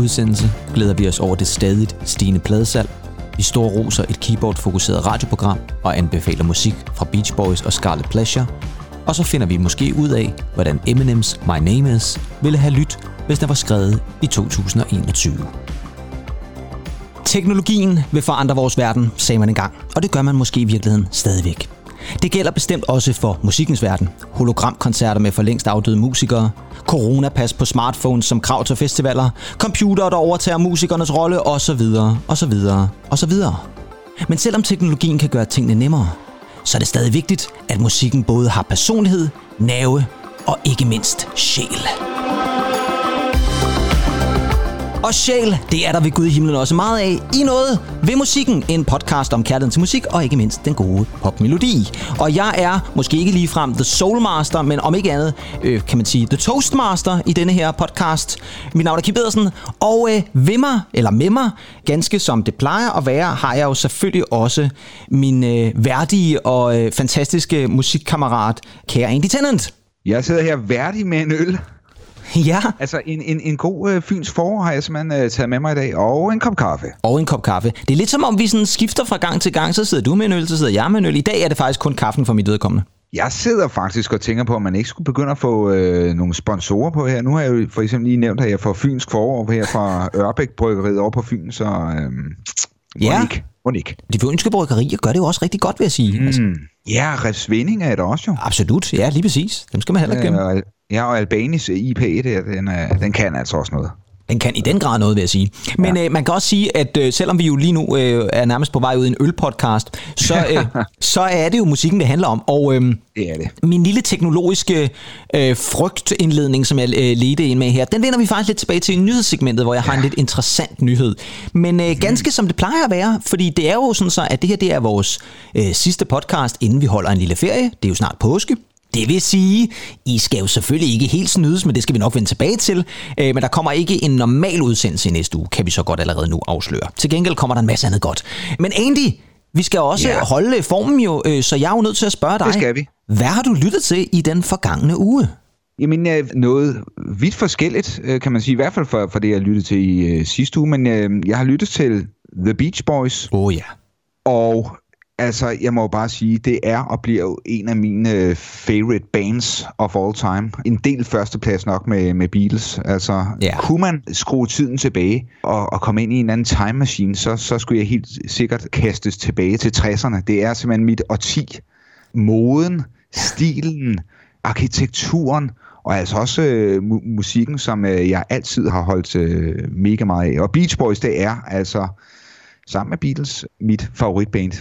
udsendelse glæder vi os over det stadigt stigende pladesalg. Vi står roser et keyboard-fokuseret radioprogram og anbefaler musik fra Beach Boys og Scarlet Pleasure. Og så finder vi måske ud af, hvordan Eminems My Name Is ville have lyttet, hvis den var skrevet i 2021. Teknologien vil forandre vores verden, sagde man engang, og det gør man måske i virkeligheden stadigvæk. Det gælder bestemt også for musikkens verden. Hologramkoncerter med for længst afdøde musikere, coronapas på smartphones som krav til festivaler, computer, der overtager musikernes rolle osv. osv. osv. Men selvom teknologien kan gøre tingene nemmere, så er det stadig vigtigt, at musikken både har personlighed, nerve og ikke mindst sjæl. Og sjæl, det er der ved Gud i himlen også meget af. I noget ved musikken. En podcast om kærligheden til musik, og ikke mindst den gode popmelodi. Og jeg er måske ikke ligefrem The Soulmaster, men om ikke andet, øh, kan man sige, The Toastmaster i denne her podcast. Mit navn er Kim Pedersen, og øh, ved mig, eller med mig, ganske som det plejer at være, har jeg jo selvfølgelig også min øh, værdige og øh, fantastiske musikkammerat, kære Andy Tennant. Jeg sidder her værdig med en øl. Ja. Altså en, en, en god øh, fyns forår har jeg simpelthen øh, taget med mig i dag, og en kop kaffe. Og en kop kaffe. Det er lidt som om, vi sådan skifter fra gang til gang. Så sidder du med en øl, så sidder jeg med en øl. I dag er det faktisk kun kaffen for mit vedkommende. Jeg sidder faktisk og tænker på, om man ikke skulle begynde at få øh, nogle sponsorer på her. Nu har jeg jo for eksempel lige nævnt, at jeg får Fynsk forår her fra Ørbæk Bryggeriet over på Fyn, så øh, Ja. ikke. ikke. De fynske bryggerier gør det jo også rigtig godt, vil jeg sige. Mm. Altså. Ja, Resvinding er det også jo. absolut, ja, lige præcis. Dem skal man heller ikke glemme. Øh, ja, og Albanis IP, der, den, den kan altså også noget. Den kan i den grad noget, vil jeg sige. Men ja. øh, man kan også sige, at øh, selvom vi jo lige nu øh, er nærmest på vej ud i en ølpodcast, så, øh, så er det jo musikken, det handler om. Og øh, Det er det. min lille teknologiske øh, frygtindledning, som jeg øh, ledte ind med her, den vender vi faktisk lidt tilbage til i nyhedssegmentet, hvor jeg har en lidt interessant nyhed. Men øh, ganske som det plejer at være, fordi det er jo sådan så, at det her det er vores øh, sidste podcast, inden vi holder en lille ferie. Det er jo snart påske. Det vil sige, I skal jo selvfølgelig ikke helt snydes, men det skal vi nok vende tilbage til. Øh, men der kommer ikke en normal udsendelse i næste uge, kan vi så godt allerede nu afsløre. Til gengæld kommer der en masse andet godt. Men Andy, vi skal også Ja. holde formen jo, øh, så jeg er jo nødt til at spørge dig. Det skal vi. Hvad har du lyttet til i den forgangne uge? Jamen, øh, noget vidt forskelligt, øh, kan man sige, i hvert fald for, for det, jeg lyttede til i øh, sidste uge, men øh, jeg har lyttet til The Beach Boys, Åh oh, ja. og altså, jeg må jo bare sige, det er og bliver jo en af mine øh, favorite bands of all time. En del førsteplads nok med, med Beatles. Altså, Ja. kunne man skrue tiden tilbage og, og komme ind i en anden time machine, så, så skulle jeg helt sikkert kastes tilbage til 60'erne. Det er simpelthen mit årti. Moden, stilen, arkitekturen, og altså også øh, mu- musikken, som øh, jeg altid har holdt øh, mega meget af. Og Beach Boys, det er altså sammen med Beatles mit favoritband.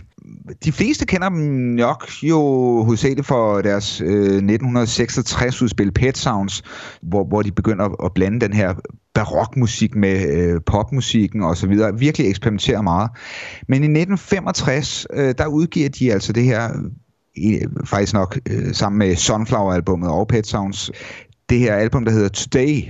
De fleste kender dem nok jo hovedsageligt for deres øh, 1966-udspil Pet Sounds, hvor, hvor de begynder at, at blande den her barokmusik med øh, popmusikken og så videre. Virkelig eksperimenterer meget. Men i 1965, øh, der udgiver de altså det her, øh, faktisk nok øh, sammen med Sunflower-albummet og Pet Sounds, det her album, der hedder Today,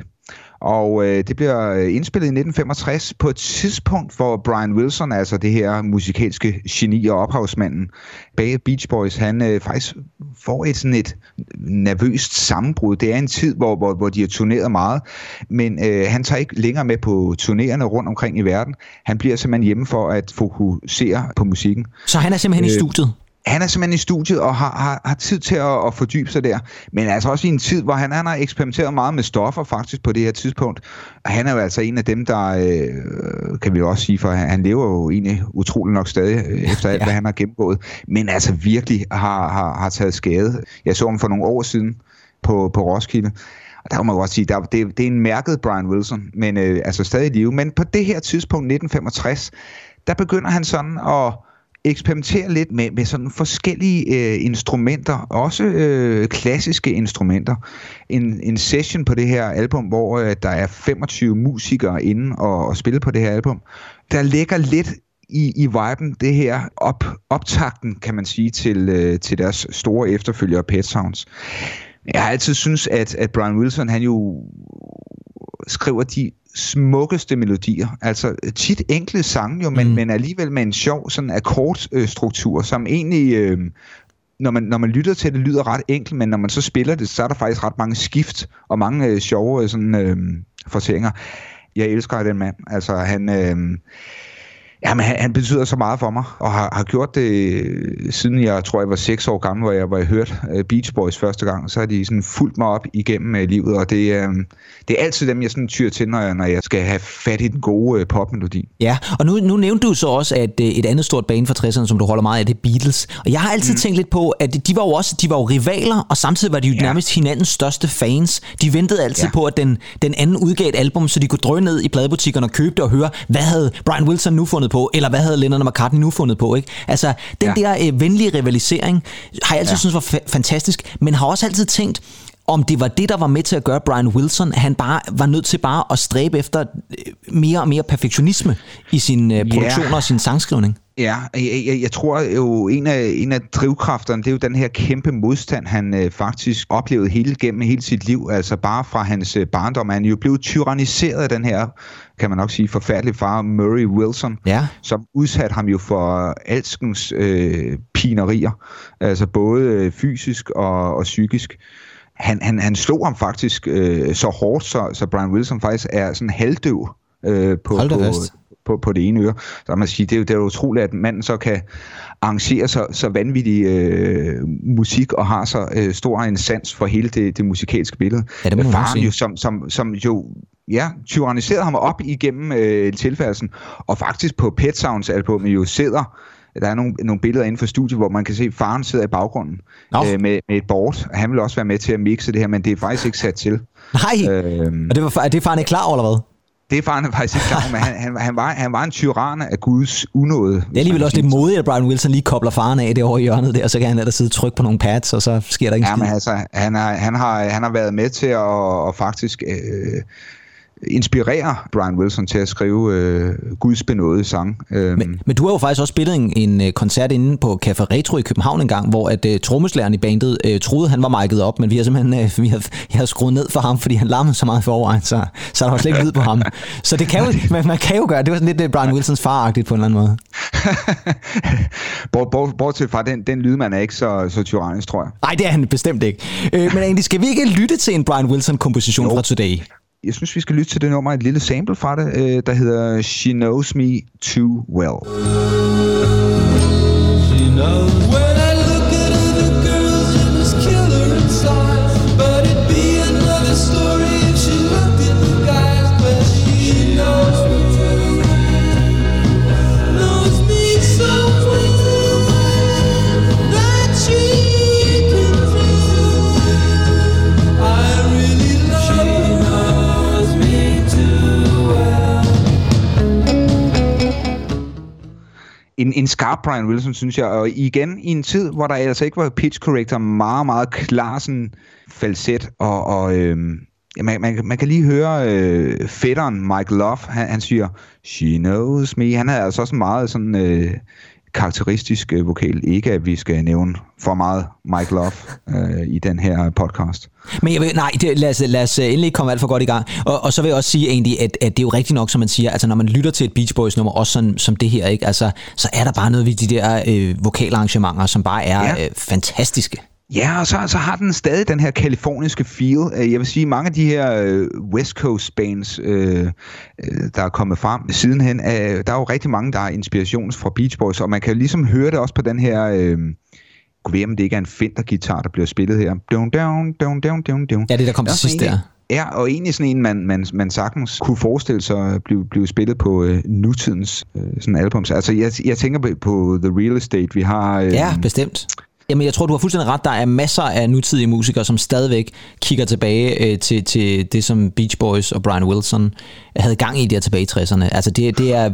og øh, det bliver øh, indspillet i 1965 på et tidspunkt, hvor Brian Wilson, altså det her musikalske geni og ophavsmanden bag Beach Boys, han øh, faktisk får et sådan et nervøst sammenbrud. Det er en tid, hvor, hvor, hvor de har turneret meget, men øh, han tager ikke længere med på turnerende rundt omkring i verden. Han bliver simpelthen hjemme for at fokusere på musikken. Så han er simpelthen øh. i studiet? Han er simpelthen i studiet og har, har, har tid til at, at fordybe sig der. Men altså også i en tid, hvor han, han har eksperimenteret meget med stoffer faktisk på det her tidspunkt. Og han er jo altså en af dem, der, øh, kan vi jo også sige, for han, han lever jo egentlig utrolig nok stadig øh, efter alt, ja. hvad han har gennemgået. Men altså virkelig har, har, har taget skade. Jeg så ham for nogle år siden på, på Roskilde. Og der må man godt sige, der, det, det er en mærket Brian Wilson, men øh, altså stadig i live. Men på det her tidspunkt, 1965, der begynder han sådan at eksperimentere lidt med, med sådan forskellige øh, instrumenter, også øh, klassiske instrumenter. En, en session på det her album, hvor øh, der er 25 musikere inde og, og spille på det her album, der ligger lidt i, i viben det her op, optakten, kan man sige, til, øh, til deres store efterfølgere Pet Sounds. Jeg har altid synes, at, at Brian Wilson, han jo skriver de smukkeste melodier. Altså tit enkle sange jo, men, Mm. men alligevel med en sjov sådan akkordstruktur, som egentlig, øh, når, man, når man lytter til det, lyder ret enkelt, men når man så spiller det, så er der faktisk ret mange skift og mange øh, sjove øh, sådan, øh, fortællinger. jeg elsker den mand. Altså, han... Øh, Jamen, han, han betyder så meget for mig, og har, har gjort det øh, siden jeg tror, jeg var seks år gammel, hvor jeg, hvor jeg hørte uh, Beach Boys første gang. Så har de sådan fulgt mig op igennem uh, livet, og det, uh, det er altid dem, jeg sådan tyr til, når jeg, når jeg skal have fat i den gode uh, popmelodi. Ja, og nu, nu nævnte du så også, at uh, et andet stort band fra 60'erne, som du holder meget af, det er Beatles. Og jeg har altid mm. tænkt lidt på, at de var jo også de var jo rivaler, og samtidig var de jo ja. nærmest hinandens største fans. De ventede altid ja. på, at den, den anden udgav et album, så de kunne drøje ned i pladebutikkerne og købe det og høre, hvad havde Brian Wilson nu fundet på, eller hvad havde Lennon og McCartney nu fundet på, ikke? Altså, den ja. der øh, venlige rivalisering har jeg altid ja. synes var fa- fantastisk, men har også altid tænkt, om det var det, der var med til at gøre Brian Wilson, han bare var nødt til bare at stræbe efter øh, mere og mere perfektionisme i sin øh, produktion yeah. og sin sangskrivning. Ja, jeg, jeg, jeg tror jo, en af, en af drivkræfterne, det er jo den her kæmpe modstand, han øh, faktisk oplevede hele gennem hele sit liv, altså bare fra hans øh, barndom. Han er jo blevet tyranniseret af den her, kan man nok sige, forfærdelige far, Murray Wilson, ja. som udsatte ham jo for alskens øh, pinerier, altså både øh, fysisk og, og psykisk han, han, han slog ham faktisk øh, så hårdt, så, så Brian Wilson faktisk er sådan halvdøv øh, på, på, på, på det ene øre. Så man sige, det er jo det er utroligt, at manden så kan arrangere så, så vanvittig øh, musik og har så øh, stor en sans for hele det, det musikalske billede. Ja, det må Faren jo, som, som, som jo ja, tyranniserede ham op igennem øh, tilfærdelsen, og faktisk på Pet Sounds albumet jo sidder der er nogle, nogle billeder inden for studiet, hvor man kan se, at faren sidder i baggrunden no. øh, med, med et board. Han vil også være med til at mixe det her, men det er faktisk ikke sat til. Nej, øhm, og det var, er det faren ikke klar over, eller hvad? Det er faren faktisk ikke klar men han, han, han, var, han var en tyran af Guds unåde. Det er alligevel også lidt modigt, at Brian Wilson lige kobler faren af det over i hjørnet der, så kan han der sidde tryk på nogle pads, og så sker der ikke Ja, men altså, han har, han, har, han har været med til at, at faktisk øh, inspirere Brian Wilson til at skrive øh, Guds benåede sang. Øhm. Men, men du har jo faktisk også spillet en, en øh, koncert inde på Café Retro i København en gang, hvor at uh, trommeslæren i bandet uh, troede, han var mic'et op, men vi har simpelthen uh, vi har, jeg har skruet ned for ham, fordi han larmede så meget forvejen, så, så der var slet ikke lyd på ham. Så det kan jo, man, man kan jo gøre, det var sådan lidt Brian Wilsons faragtigt på en eller anden måde. bort, bortset fra den, den lydmand er ikke så, så tyrannisk, tror jeg. Nej, det er han bestemt ikke. Uh, men egentlig, skal vi ikke lytte til en Brian Wilson-komposition fra Today? Jeg synes, vi skal lytte til det nummer, et lille sample fra det, øh, der hedder She Knows Me Too Well. She knows well. En, en skarp Brian Wilson, synes jeg. Og igen, i en tid, hvor der altså ikke var pitch corrector, meget, meget klar sådan falset, og, og øhm, man, man, man kan lige høre øh, fætteren Mike Love, han, han siger, she knows me. Han havde altså også meget sådan... Øh, karakteristisk øh, vokal. Ikke at vi skal nævne for meget Mike Love øh, i den her podcast. Men jeg vil, nej, det, lad, os, lad os øh, endelig komme alt for godt i gang. Og, og så vil jeg også sige egentlig, at, at det er jo rigtigt nok, som man siger, altså når man lytter til et Beach Boys nummer, også sådan, som det her, ikke? Altså, så er der bare noget ved de der øh, vokalarrangementer, som bare er ja. øh, fantastiske. Ja, og så, så har den stadig den her kaliforniske feel. Øh, jeg vil sige, mange af de her øh, West Coast bands, øh, øh, der er kommet frem sidenhen, øh, der er jo rigtig mange, der er inspirations fra Beach Boys, og man kan ligesom høre det også på den her... Øh, kunne være, om det ikke er en Fender-gitar, der bliver spillet her. Down, down, down, down, down, down. Ja, det der kom til sidst der. Ja, og egentlig sådan en, man, man, man sagtens kunne forestille sig at blive, blive spillet på øh, nutidens øh, sådan albums. Altså, jeg, jeg tænker på, på The Real Estate. Vi har... Øh, ja, bestemt. Jamen, jeg tror, du har fuldstændig ret. Der er masser af nutidige musikere, som stadigvæk kigger tilbage øh, til, til det, som Beach Boys og Brian Wilson havde gang i der tilbage i 60'erne. Altså, det, det er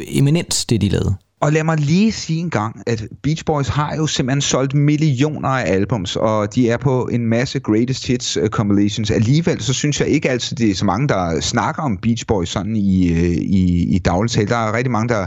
eminent, det de lavede. Og lad mig lige sige en gang, at Beach Boys har jo simpelthen solgt millioner af albums, og de er på en masse greatest hits uh, compilations. Alligevel så synes jeg ikke altid, det er så mange, der snakker om Beach Boys sådan i, uh, i, i dagligtale. Der er rigtig mange, der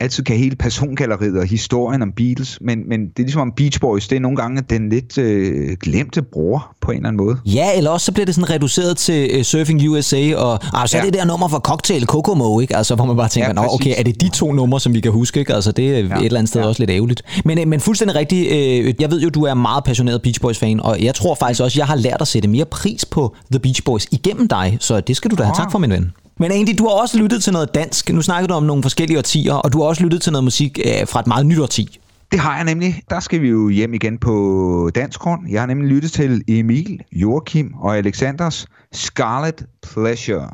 altid kan hele persongalleriet og historien om Beatles, men, men det er ligesom om Beach Boys, det er nogle gange den lidt uh, glemte bror på en eller anden måde. Ja, eller også så bliver det sådan reduceret til uh, Surfing USA, og ah, så er ja. det der nummer for Cocktail Kokomo, ikke? Altså, hvor man bare tænker, ja, okay, er det de to numre, som vi kan huske? Ikke? Altså, det er ja. et eller andet sted ja. også lidt ærgerligt. Men, øh, men fuldstændig rigtigt, øh, jeg ved jo, du er meget passioneret Beach Boys-fan, og jeg tror faktisk også, jeg har lært at sætte mere pris på The Beach Boys igennem dig, så det skal du da have tak for, min ven. Men Andy, du har også lyttet til noget dansk. Nu snakker du om nogle forskellige årtier, og du har også lyttet til noget musik øh, fra et meget nyt årti. Det har jeg nemlig. Der skal vi jo hjem igen på dansk grund. Jeg har nemlig lyttet til Emil, Joachim og Alexanders Scarlet Pleasure.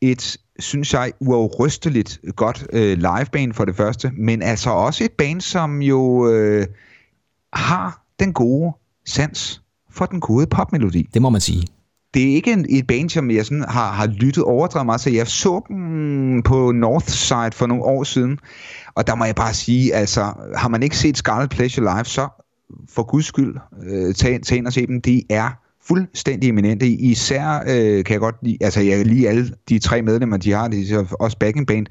Et, synes jeg, uafrysteligt godt øh, liveband for det første, men altså også et band, som jo øh, har den gode sans for den gode popmelodi. Det må man sige det er ikke en, et band, som jeg sådan har, har lyttet overdrevet meget, så jeg så dem på Northside for nogle år siden, og der må jeg bare sige, altså, har man ikke set Scarlet Pleasure live, så for guds skyld, øh, tag, tag ind og se dem. De er fuldstændig eminente. Især øh, kan jeg godt lide, altså jeg lige alle de tre medlemmer, de har, det er også backing band,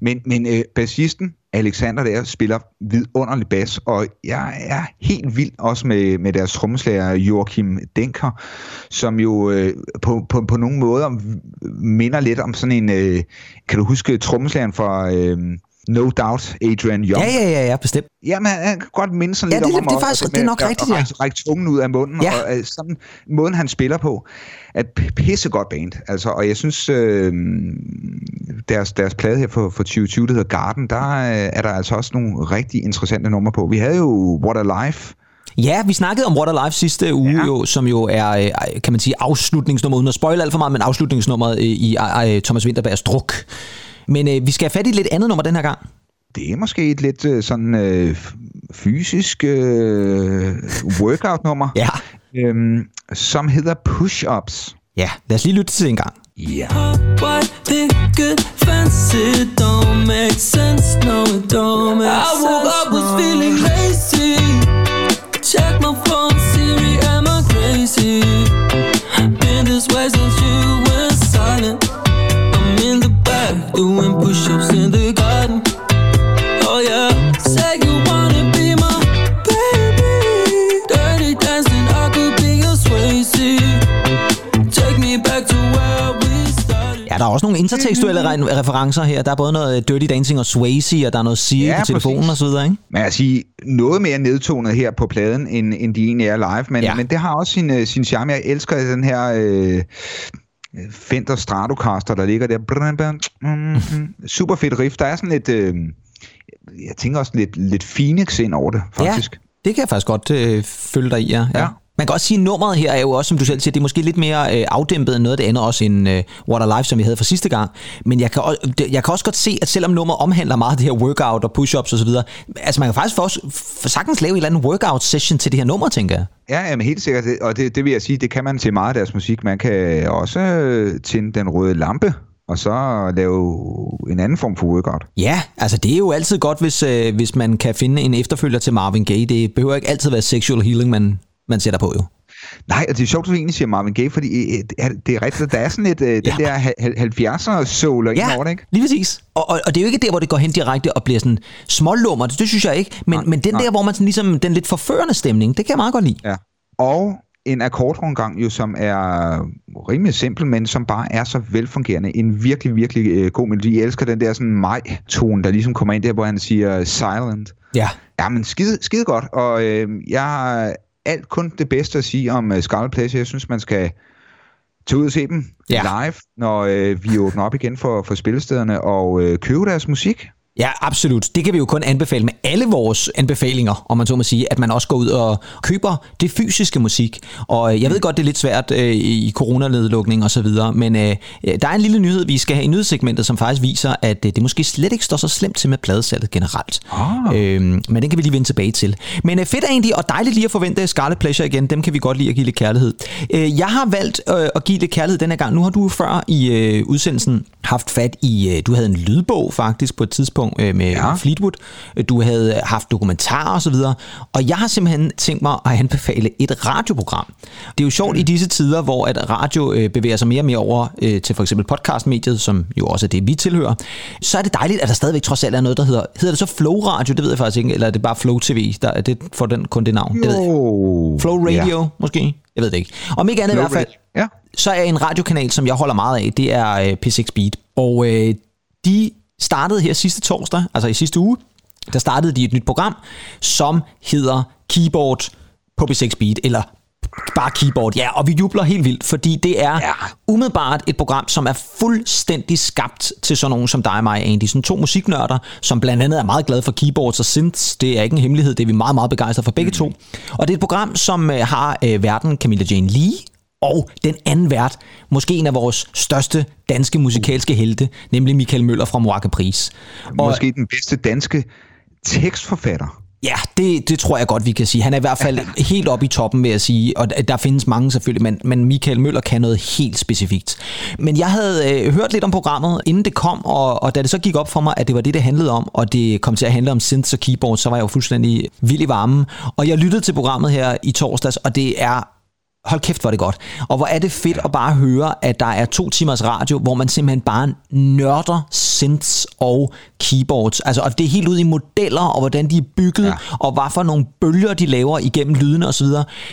men, men øh, bassisten, Alexander der, spiller vidunderlig bas, og jeg er helt vild også med, med deres trommeslager Joachim Denker, som jo øh, på, på, på nogle måder minder lidt om sådan en, øh, kan du huske trommeslageren fra... Øh, No Doubt, Adrian Young. Ja, ja, ja, ja bestemt. Jamen, han kan godt minde sådan ja, lidt det, om det, det, er faktisk, det er nok rigtigt, ja. Række tungen ud af munden, ja. og uh, sådan måden, han spiller på, er pissegodt band. Altså, og jeg synes, øh, deres, deres plade her for, for 2020, der hedder Garden, der øh, er der altså også nogle rigtig interessante numre på. Vi havde jo What a Life, Ja, vi snakkede om What a Life sidste uge, ja. jo, som jo er, øh, kan man sige, afslutningsnummeret, uden at spoil alt for meget, men afslutningsnummeret i, i Thomas Winterbergs druk. Men øh, vi skal have fat i et lidt andet nummer den her gang. Det er måske et lidt øh, sådan øh, fysisk øh, workout-nummer, ja. øhm, som hedder Push-Ups. Ja, lad os lige lytte til det en gang. Ja. Check my phone, Siri, am I crazy? Been this way since you went silent doing push-ups in the garden. Oh yeah, say you wanna be my baby. Dirty dancing, I could be your Swayze. Take me back to where we started. Ja, der er også nogle intertekstuelle re- referencer her. Der er både noget Dirty Dancing og Swayze, og der er noget Siri ja, på telefonen og så videre, ikke? Men jeg siger, noget mere nedtonet her på pladen, end, end de egentlig er live, men, ja. men det har også sin, øh, sin charme. Jeg elsker den her... Øh, Fender Stratocaster, der ligger der. Super fedt riff. Der er sådan lidt, øh, jeg tænker også lidt, lidt Phoenix ind over det, faktisk. Ja, det kan jeg faktisk godt øh, følge dig i, ja. ja. Man kan også sige, at nummeret her er jo også, som du selv siger, det er måske lidt mere øh, afdæmpet end noget af det andet, også end øh, What a Life, som vi havde for sidste gang. Men jeg kan, også, jeg kan også godt se, at selvom nummeret omhandler meget det her workout og push-ups osv., altså man kan faktisk også sagtens lave en eller anden workout-session til det her nummer, tænker jeg. Ja, jamen helt sikkert. Og det, det vil jeg sige, det kan man til meget af deres musik. Man kan også øh, tænde den røde lampe og så lave en anden form for workout. Ja, altså det er jo altid godt, hvis, øh, hvis man kan finde en efterfølger til Marvin Gaye. Det behøver ikke altid være sexual healing, man, man sætter på jo. Nej, og det er sjovt, at du egentlig siger Marvin Gaye, fordi øh, det er rigtigt, der er sådan et, øh, ja. den der 70'er soul ja, over det, ikke? lige præcis. Og, og, og, det er jo ikke der, hvor det går hen direkte og bliver sådan smålummer, det, det synes jeg ikke, men, nej, men den nej. der, hvor man sådan ligesom, den lidt forførende stemning, det kan jeg meget godt lide. Ja. Og en akkordrundgang, jo, som er rimelig simpel, men som bare er så velfungerende. En virkelig, virkelig øh, god melodi. Jeg elsker den der sådan maj-tone, der ligesom kommer ind der, hvor han siger silent. Ja. Ja, men skide, skide godt. Og øh, jeg alt kun det bedste at sige om uh, Scarlet Pleasure. Jeg synes, man skal tage ud og se dem ja. live, når uh, vi åbner op igen for, for spillestederne, og uh, købe deres musik. Ja, absolut. Det kan vi jo kun anbefale med alle vores anbefalinger, om man så må sige, at man også går ud og køber det fysiske musik. Og øh, jeg ved godt, det er lidt svært øh, i coronanedlukning og så videre, men øh, der er en lille nyhed, vi skal have i nyhedssegmentet, som faktisk viser, at øh, det måske slet ikke står så slemt til med pladesalget generelt. Oh. Øh, men den kan vi lige vende tilbage til. Men øh, fedt egentlig, og dejligt lige at forvente Scarlet Pleasure igen. Dem kan vi godt lide at give lidt kærlighed. Øh, jeg har valgt øh, at give lidt kærlighed denne gang. Nu har du før i øh, udsendelsen haft fat i, øh, du havde en lydbog faktisk på et tidspunkt, tidspunkt øh, med ja. Fleetwood. Du havde haft dokumentarer osv. Og, og jeg har simpelthen tænkt mig at anbefale et radioprogram. Det er jo sjovt mm. i disse tider, hvor at radio øh, bevæger sig mere og mere over øh, til for eksempel podcastmediet, som jo også er det, vi tilhører. Så er det dejligt, at der stadigvæk trods alt er noget, der hedder... Hedder det så Flow Radio? Det ved jeg faktisk ikke. Eller er det bare Flow TV? Der, er det for den, kun det navn? Jo. Det ved jeg. Flow Radio, ja. måske? Jeg ved det ikke. Om ikke andet Flow i hvert fald, ja. så er en radiokanal, som jeg holder meget af, det er øh, P6 Beat. Og øh, de startede her sidste torsdag, altså i sidste uge, der startede de et nyt program, som hedder Keyboard på B6 Beat, eller Bare keyboard, ja, og vi jubler helt vildt, fordi det er ja. umiddelbart et program, som er fuldstændig skabt til sådan nogen som dig og mig, Andy. Sådan to musiknørder, som blandt andet er meget glade for keyboards og synths. Det er ikke en hemmelighed, det er vi meget, meget begejstrede for begge mm. to. Og det er et program, som øh, har øh, verden Camilla Jane Lee, og den anden vært, måske en af vores største danske musikalske helte, nemlig Michael Møller fra Moaka Pris. Måske den bedste danske tekstforfatter. Ja, det, det tror jeg godt, vi kan sige. Han er i hvert fald helt oppe i toppen, vil jeg sige. Og der findes mange selvfølgelig, men, men Michael Møller kan noget helt specifikt. Men jeg havde øh, hørt lidt om programmet, inden det kom, og, og da det så gik op for mig, at det var det, det handlede om, og det kom til at handle om synths og keyboard, så var jeg jo fuldstændig vild i varmen. Og jeg lyttede til programmet her i torsdags, og det er hold kæft, hvor er det godt. Og hvor er det fedt at bare høre, at der er to timers radio, hvor man simpelthen bare nørder synths og keyboards. Altså, og det er helt ud i modeller, og hvordan de er bygget, ja. og hvad for nogle bølger de laver igennem lydene osv.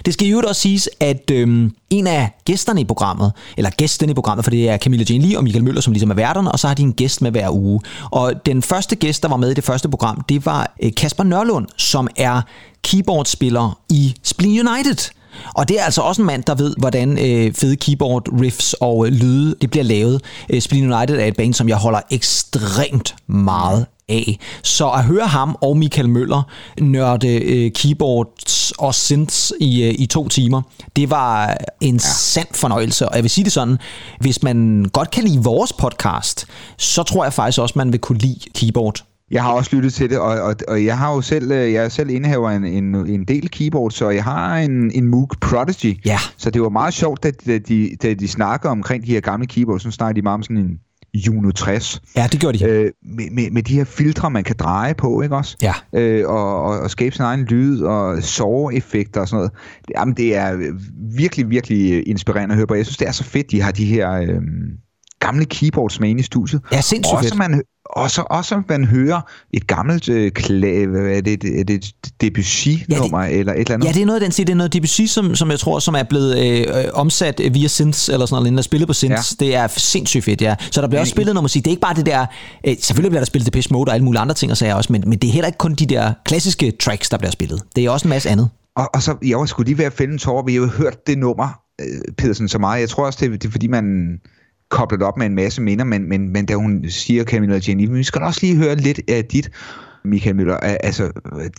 Det skal jo også siges, at øhm, en af gæsterne i programmet, eller gæsten i programmet, for det er Camilla Jane Lee og Michael Møller, som ligesom er værterne, og så har de en gæst med hver uge. Og den første gæst, der var med i det første program, det var øh, Kasper Nørlund, som er keyboardspiller i Spleen United. Og det er altså også en mand, der ved, hvordan øh, fede keyboard riffs og øh, lyde det bliver lavet. Øh, Spleen United er et band, som jeg holder ekstremt meget af. Så at høre ham og Michael Møller nørde øh, keyboards og synths i, øh, i to timer, det var en ja. sand fornøjelse. Og jeg vil sige det sådan, hvis man godt kan lide vores podcast, så tror jeg faktisk også, man vil kunne lide keyboard. Jeg har også lyttet til det, og, og, og jeg har jo selv, øh, jeg er selv indehaver en, en, en del keyboard, så jeg har en, en Moog Prodigy. Ja. Så det var meget sjovt, da, da, de, da de snakker omkring de her gamle keyboards, så snakker de meget om sådan en Juno 60. Ja, det gjorde de. Øh, med, med, med de her filtre, man kan dreje på, ikke også? Ja. Øh, og, og, og skabe sin egen lyd og soveeffekter og sådan noget. Jamen, det er virkelig, virkelig inspirerende at høre på. Jeg synes, det er så fedt, de har de her... Øh, gamle keyboards med ind i studiet. Ja, sindssygt også fedt. Man, og så også man hører et gammelt øh, kla- hvad er det, er det Debussy-nummer ja, det, eller et eller andet? Ja, det er noget den Det er noget Debussy, som, som jeg tror, som er blevet øh, øh omsat via synths eller sådan noget, der spillet på synths. Ja. Det er sindssygt fedt, ja. Så der bliver også spillet noget musik. Det er ikke bare det der, øh, selvfølgelig bliver der spillet Depeche Mode og alle mulige andre ting, og så også, men, men det er heller ikke kun de der klassiske tracks, der bliver spillet. Det er også en masse andet. Og, og så, jeg var skulle lige ved at fælde en tår, vi har jo hørt det nummer, øh, Pedersen, så meget. Jeg tror også, det, det er fordi, man koblet op med en masse minder, men, men, men da hun siger, Camilla Jenny, vi skal også lige høre lidt af dit, Michael Møller, altså,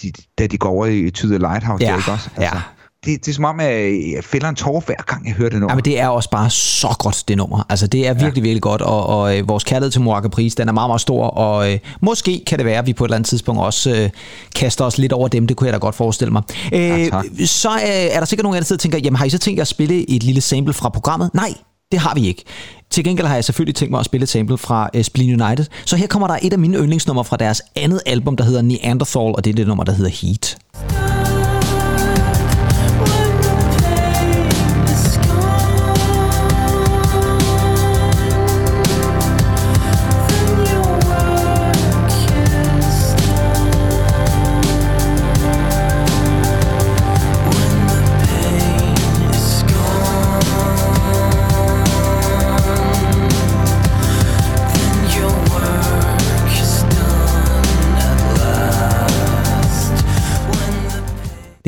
de, da de går over i To The Lighthouse, ja, det ikke også? Altså, ja. Det, det er som om, at jeg fælder en tår hver gang, jeg hører det nummer. Ja, men det er også bare så godt, det nummer. Altså, det er virkelig, ja. virkelig godt, og, og øh, vores kærlighed til Moraka Pris, den er meget, meget stor, og øh, måske kan det være, at vi på et eller andet tidspunkt også øh, kaster os lidt over dem. Det kunne jeg da godt forestille mig. Øh, ja, så øh, er der sikkert nogen af der tænker, jamen har I så tænkt jer at spille et lille sample fra programmet? Nej, det har vi ikke. Til gengæld har jeg selvfølgelig tænkt mig at spille et sample fra uh, Spleen United. Så her kommer der et af mine yndlingsnumre fra deres andet album, der hedder Neanderthal, og det er det nummer, der hedder Heat.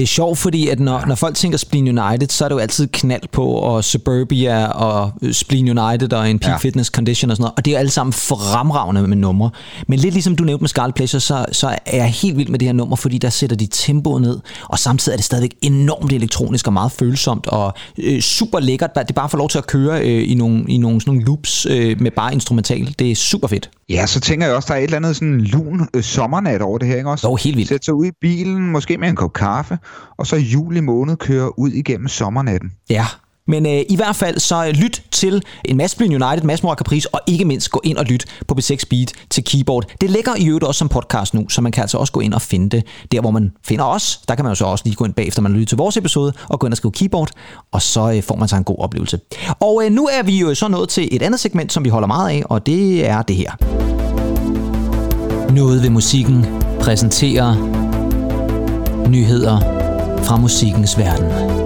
Det er sjovt, fordi at når, når folk tænker Spleen United, så er det jo altid knald på, og Suburbia, og Spleen United, og en peak ja. fitness condition og sådan noget. Og det er jo alle sammen fremragende med numre. Men lidt ligesom du nævnte med Scarlet Pleasure, så, så er jeg helt vild med det her nummer, fordi der sætter de tempoet ned, og samtidig er det stadigvæk enormt elektronisk og meget følsomt, og øh, super lækkert. Det er bare få lov til at køre øh, i nogle, i nogle, sådan nogle loops øh, med bare instrumental. Det er super fedt. Ja, så tænker jeg også, der er et eller andet sådan lun øh, sommernat over det her, ikke også? Jo, helt vildt. Sætte sig ud i bilen, måske med en kop kaffe, og så i juli måned køre ud igennem sommernatten. Ja, men øh, i hvert fald så øh, lyt til en masse Blin United, masse Mor Caprice, og ikke mindst gå ind og lyt på B6 Beat til keyboard. Det ligger i øvrigt også som podcast nu, så man kan altså også gå ind og finde det der, hvor man finder os. Der kan man jo så også lige gå ind bagefter, man lytter til vores episode, og gå ind og skrive keyboard, og så øh, får man sig en god oplevelse. Og øh, nu er vi jo så nået til et andet segment, som vi holder meget af, og det er det her. Noget ved musikken præsenterer nyheder fra musikkens verden.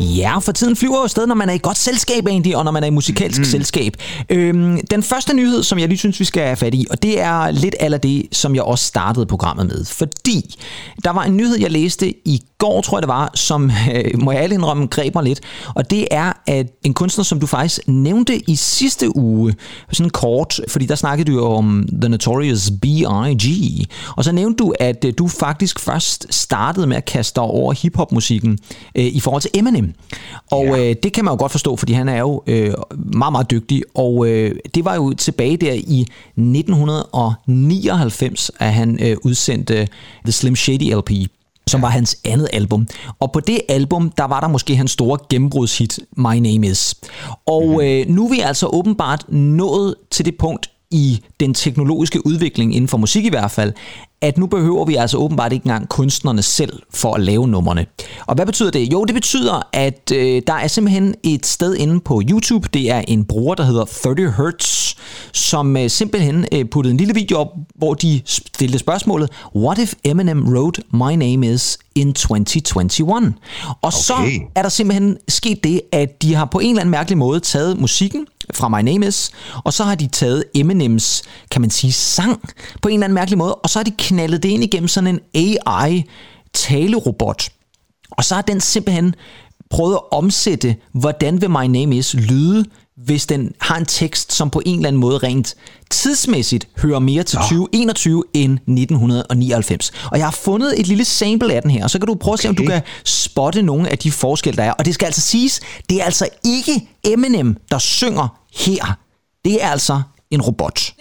Ja, for tiden flyver jo sted, når man er i godt selskab egentlig, og når man er i musikalsk mm. selskab. Øhm, den første nyhed, som jeg lige synes, vi skal have fat i, og det er lidt af det, som jeg også startede programmet med. Fordi der var en nyhed, jeg læste i går, tror jeg det var, som, øh, må jeg alle indrømme, greb mig lidt. Og det er, at en kunstner, som du faktisk nævnte i sidste uge, sådan kort, fordi der snakkede du om The Notorious B.I.G. Og så nævnte du, at øh, du faktisk først startede med at kaste over hiphop-musikken øh, i forhold til Eminem. Og ja. øh, det kan man jo godt forstå, fordi han er jo øh, meget, meget dygtig. Og øh, det var jo tilbage der i 1999, at han øh, udsendte The Slim Shady LP som var hans andet album. Og på det album, der var der måske hans store gennembrudshit, My Name Is. Og mhm. øh, nu er vi altså åbenbart nået til det punkt i den teknologiske udvikling inden for musik i hvert fald, at nu behøver vi altså åbenbart ikke engang kunstnerne selv for at lave numrene. Og hvad betyder det? Jo, det betyder, at øh, der er simpelthen et sted inde på YouTube, det er en bruger, der hedder 30 Hertz, som øh, simpelthen øh, puttede en lille video op, hvor de stillede spørgsmålet, What if Eminem wrote My Name Is in 2021? Og okay. så er der simpelthen sket det, at de har på en eller anden mærkelig måde taget musikken fra My Name Is, og så har de taget Eminems, kan man sige, sang på en eller anden mærkelig måde, og så har de knaldet det ind igennem sådan en AI-talerobot. Og så har den simpelthen prøvet at omsætte, hvordan vil My Name Is lyde, hvis den har en tekst, som på en eller anden måde rent tidsmæssigt hører mere til 2021 end 1999. Og jeg har fundet et lille sample af den her, og så kan du prøve okay. at se, om du kan spotte nogle af de forskelle, der er. Og det skal altså siges, det er altså ikke Eminem, der synger her. Det er altså en robot.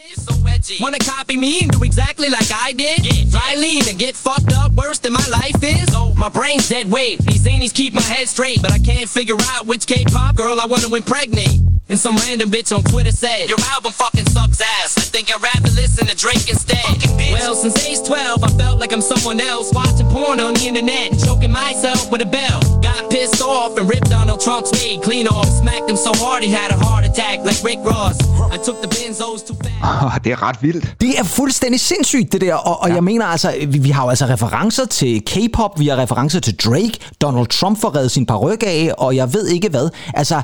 Wanna copy me and do exactly like I did? Yeah. Try lean and get fucked up worse than my life is? So my brain's dead weight. These zanies keep my head straight, but I can't figure out which K-pop girl I wanna impregnate. And some random bitch on Twitter said, Your album fucking sucks ass. I think I'd rather listen to Drake instead. Well, since age 12, I felt like I'm someone else. Watching porn on the internet and choking myself with a bell. Got pissed off and ripped Donald Trump's wig clean off. Smacked him so hard he had a heart attack like Rick Ross. I took the benzos fast. det er ret vildt. Det er fuldstændig sindssygt, det der. Og, og ja. jeg mener altså, vi, vi har jo altså referencer til K-pop, vi har referencer til Drake, Donald Trump får reddet sin par af, og jeg ved ikke hvad. Altså,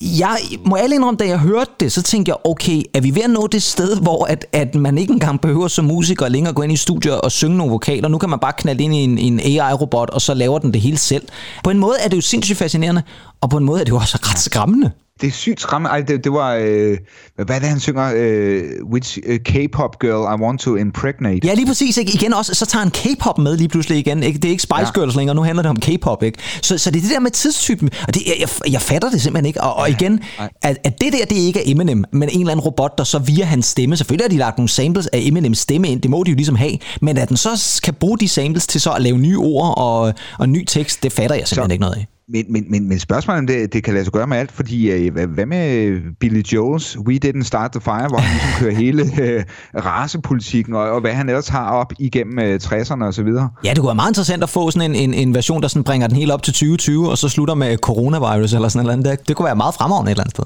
jeg må alle indrømme, da jeg hørte det, så tænkte jeg, okay, er vi ved at nå det sted, hvor at, at man ikke engang behøver som musiker længere gå ind i studiet og synge nogle vokaler. Nu kan man bare knalde ind i en, en AI-robot, og så laver den det hele selv. På en måde er det jo sindssygt fascinerende, og på en måde er det jo også ret skræmmende det er sygt skræmmende. Ej, det, det var, øh, hvad er det, han synger? Øh, which uh, K-pop girl I want to impregnate. Ja, lige præcis. Ikke? Igen også, så tager han K-pop med lige pludselig igen. Ikke? Det er ikke Spice ja. Girls længere, nu handler det om K-pop. Ikke? Så, så det er det der med tidstypen, og det, jeg, jeg, jeg fatter det simpelthen ikke. Og, og igen, at, at det der, det ikke er Eminem, men en eller anden robot, der så via hans stemme, selvfølgelig har de lagt nogle samples af Eminems stemme ind, det må de jo ligesom have, men at den så kan bruge de samples til så at lave nye ord og, og ny tekst, det fatter jeg simpelthen så, ikke noget af. Men, men, men, men spørgsmålet om det, det kan lade sig gøre med alt, fordi øh, hvad, med øh, Billy Jones, We Didn't Start the Fire, hvor han ligesom kører hele øh, racepolitikken, og, og hvad han ellers har op igennem øh, 60'erne og så videre. Ja, det kunne være meget interessant at få sådan en, en, en version, der sådan bringer den helt op til 2020, og så slutter med øh, coronavirus eller sådan noget. Det, det kunne være meget fremragende et eller andet sted.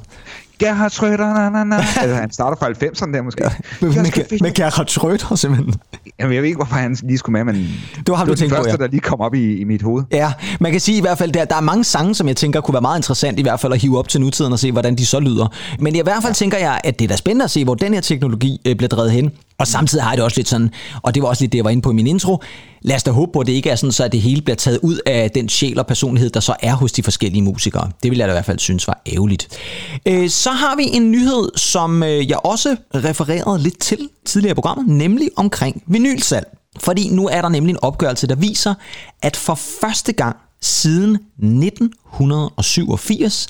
Gerhard Schröder, na, na, na. altså, han starter fra 90'erne der måske. Ja, med, med, med Gerhard Schröder simpelthen. Jamen, jeg ved ikke, hvorfor han lige skulle med, men det var, ham, det var den første, på, ja. der lige kom op i, i mit hoved. Ja, man kan sige i hvert fald, der, der er mange sange, som jeg tænker kunne være meget interessant i hvert fald at hive op til nutiden og se, hvordan de så lyder. Men i hvert fald ja. tænker jeg, at det er da spændende at se, hvor den her teknologi øh, bliver drevet hen. Og samtidig har jeg det også lidt sådan, og det var også lidt det, jeg var inde på i min intro, lad os da håbe på, at det ikke er sådan, så at det hele bliver taget ud af den sjæl og personlighed, der så er hos de forskellige musikere. Det vil jeg da i hvert fald synes var ærgerligt. Øh, så har vi en nyhed, som øh, jeg også refererede lidt til tidligere i programmet, nemlig omkring vinylsalg. Fordi nu er der nemlig en opgørelse, der viser, at for første gang siden 1987,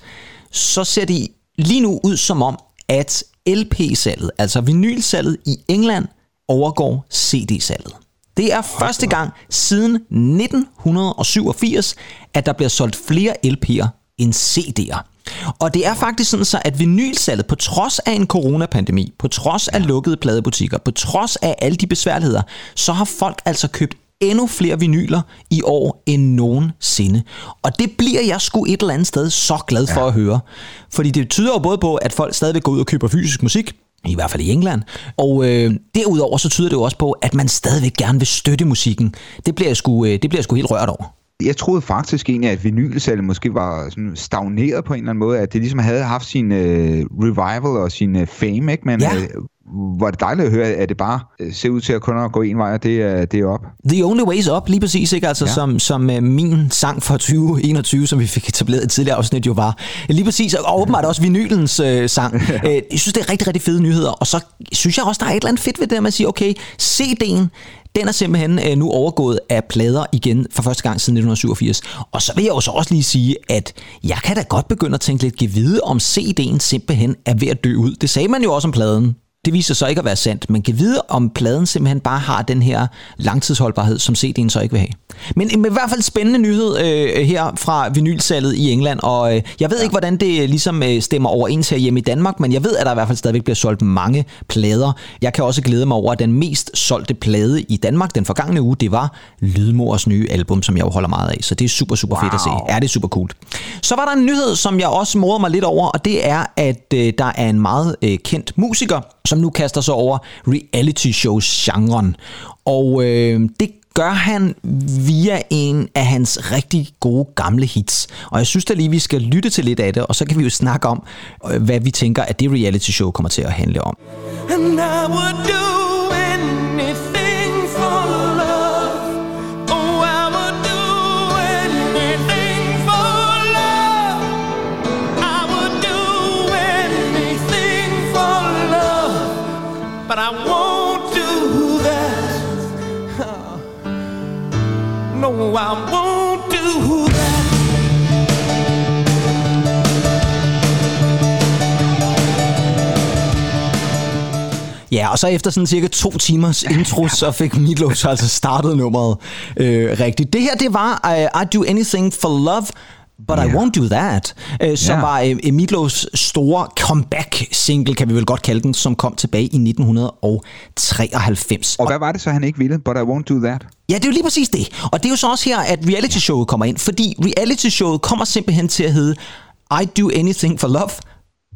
så ser det lige nu ud som om, at LP-salget, altså vinylsalget i England, overgår CD-salget. Det er første gang siden 1987, at der bliver solgt flere LP'er end CD'er. Og det er faktisk sådan så, at vinylsalget, på trods af en coronapandemi, på trods af lukkede pladebutikker, på trods af alle de besværligheder, så har folk altså købt endnu flere vinyler i år end nogensinde. Og det bliver jeg sgu et eller andet sted så glad for ja. at høre. Fordi det tyder jo både på, at folk stadigvæk går ud og køber fysisk musik, i hvert fald i England. Og øh, derudover så tyder det jo også på, at man stadigvæk gerne vil støtte musikken. Det bliver jeg sgu, øh, det bliver jeg sgu helt rørt over. Jeg troede faktisk egentlig, at vinylsalget måske var sådan stagneret på en eller anden måde, at det ligesom havde haft sin øh, revival og sin øh, fame, ikke? Men ja. øh, var det dejligt at høre, at det bare øh, ser ud til at kun at gå en vej, og det er, det er op. The Only Way is Up, lige præcis, ikke? Altså, ja. som, som uh, min sang fra 2021, som vi fik etableret i tidligere afsnit jo var. Lige præcis, og åbenbart også vinylens uh, sang. uh, jeg synes, det er rigtig, rigtig fede nyheder, og så synes jeg også, der er et eller andet fedt ved det, at man siger, okay, CD'en, den er simpelthen øh, nu overgået af plader igen for første gang siden 1987. Og så vil jeg jo så også lige sige, at jeg kan da godt begynde at tænke lidt givide om CD'en simpelthen er ved at dø ud. Det sagde man jo også om pladen. Det viser sig ikke at være sandt. Man kan vide, om pladen simpelthen bare har den her langtidsholdbarhed, som CD'en så ikke vil have. Men, men i hvert fald spændende nyhed øh, her fra vinylsalget i England, og øh, jeg ved ja. ikke, hvordan det ligesom øh, stemmer overens her hjemme i Danmark, men jeg ved, at der i hvert fald stadigvæk bliver solgt mange plader. Jeg kan også glæde mig over, at den mest solgte plade i Danmark den forgangne uge, det var Lydmors nye album, som jeg jo holder meget af. Så det er super, super wow. fedt at se. Er det super cool. Så var der en nyhed, som jeg også morder mig lidt over, og det er, at øh, der er en meget øh, kendt musiker, som nu kaster sig over reality shows-genren. Og øh, det gør han via en af hans rigtig gode gamle hits. Og jeg synes da lige, vi skal lytte til lidt af det, og så kan vi jo snakke om, øh, hvad vi tænker, at det reality show kommer til at handle om. And I would do Ja, og så efter sådan cirka to timers intro, så fik Meatloaf altså startet nummeret øh, rigtigt. Det her, det var uh, I Do Anything for Love But yeah. I Won't Do That, øh, som yeah. var øh, Meatloafs store comeback-single, kan vi vel godt kalde den, som kom tilbage i 1993. Og hvad var det så, han ikke ville? But I Won't Do That? Ja, det er jo lige præcis det. Og det er jo så også her, at reality-showet kommer ind, fordi reality-showet kommer simpelthen til at hedde I Do Anything for Love,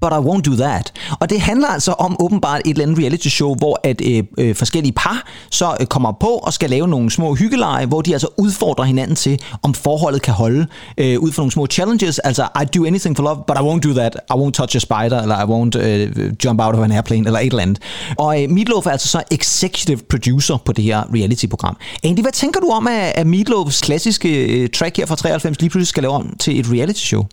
but I won't do that. Og det handler altså om åbenbart et eller andet reality show, hvor at øh, øh, forskellige par så øh, kommer på og skal lave nogle små hyggeleje, hvor de altså udfordrer hinanden til, om forholdet kan holde øh, ud for nogle små challenges. Altså, I do anything for love, but I won't do that. I won't touch a spider, eller I won't øh, jump out of an airplane, eller et eller andet. Og øh, Meatloaf er altså så executive producer på det her reality-program. Andy, hvad tænker du om, at, at Meatloafs klassiske øh, track her fra 93 lige pludselig skal lave om til et reality show?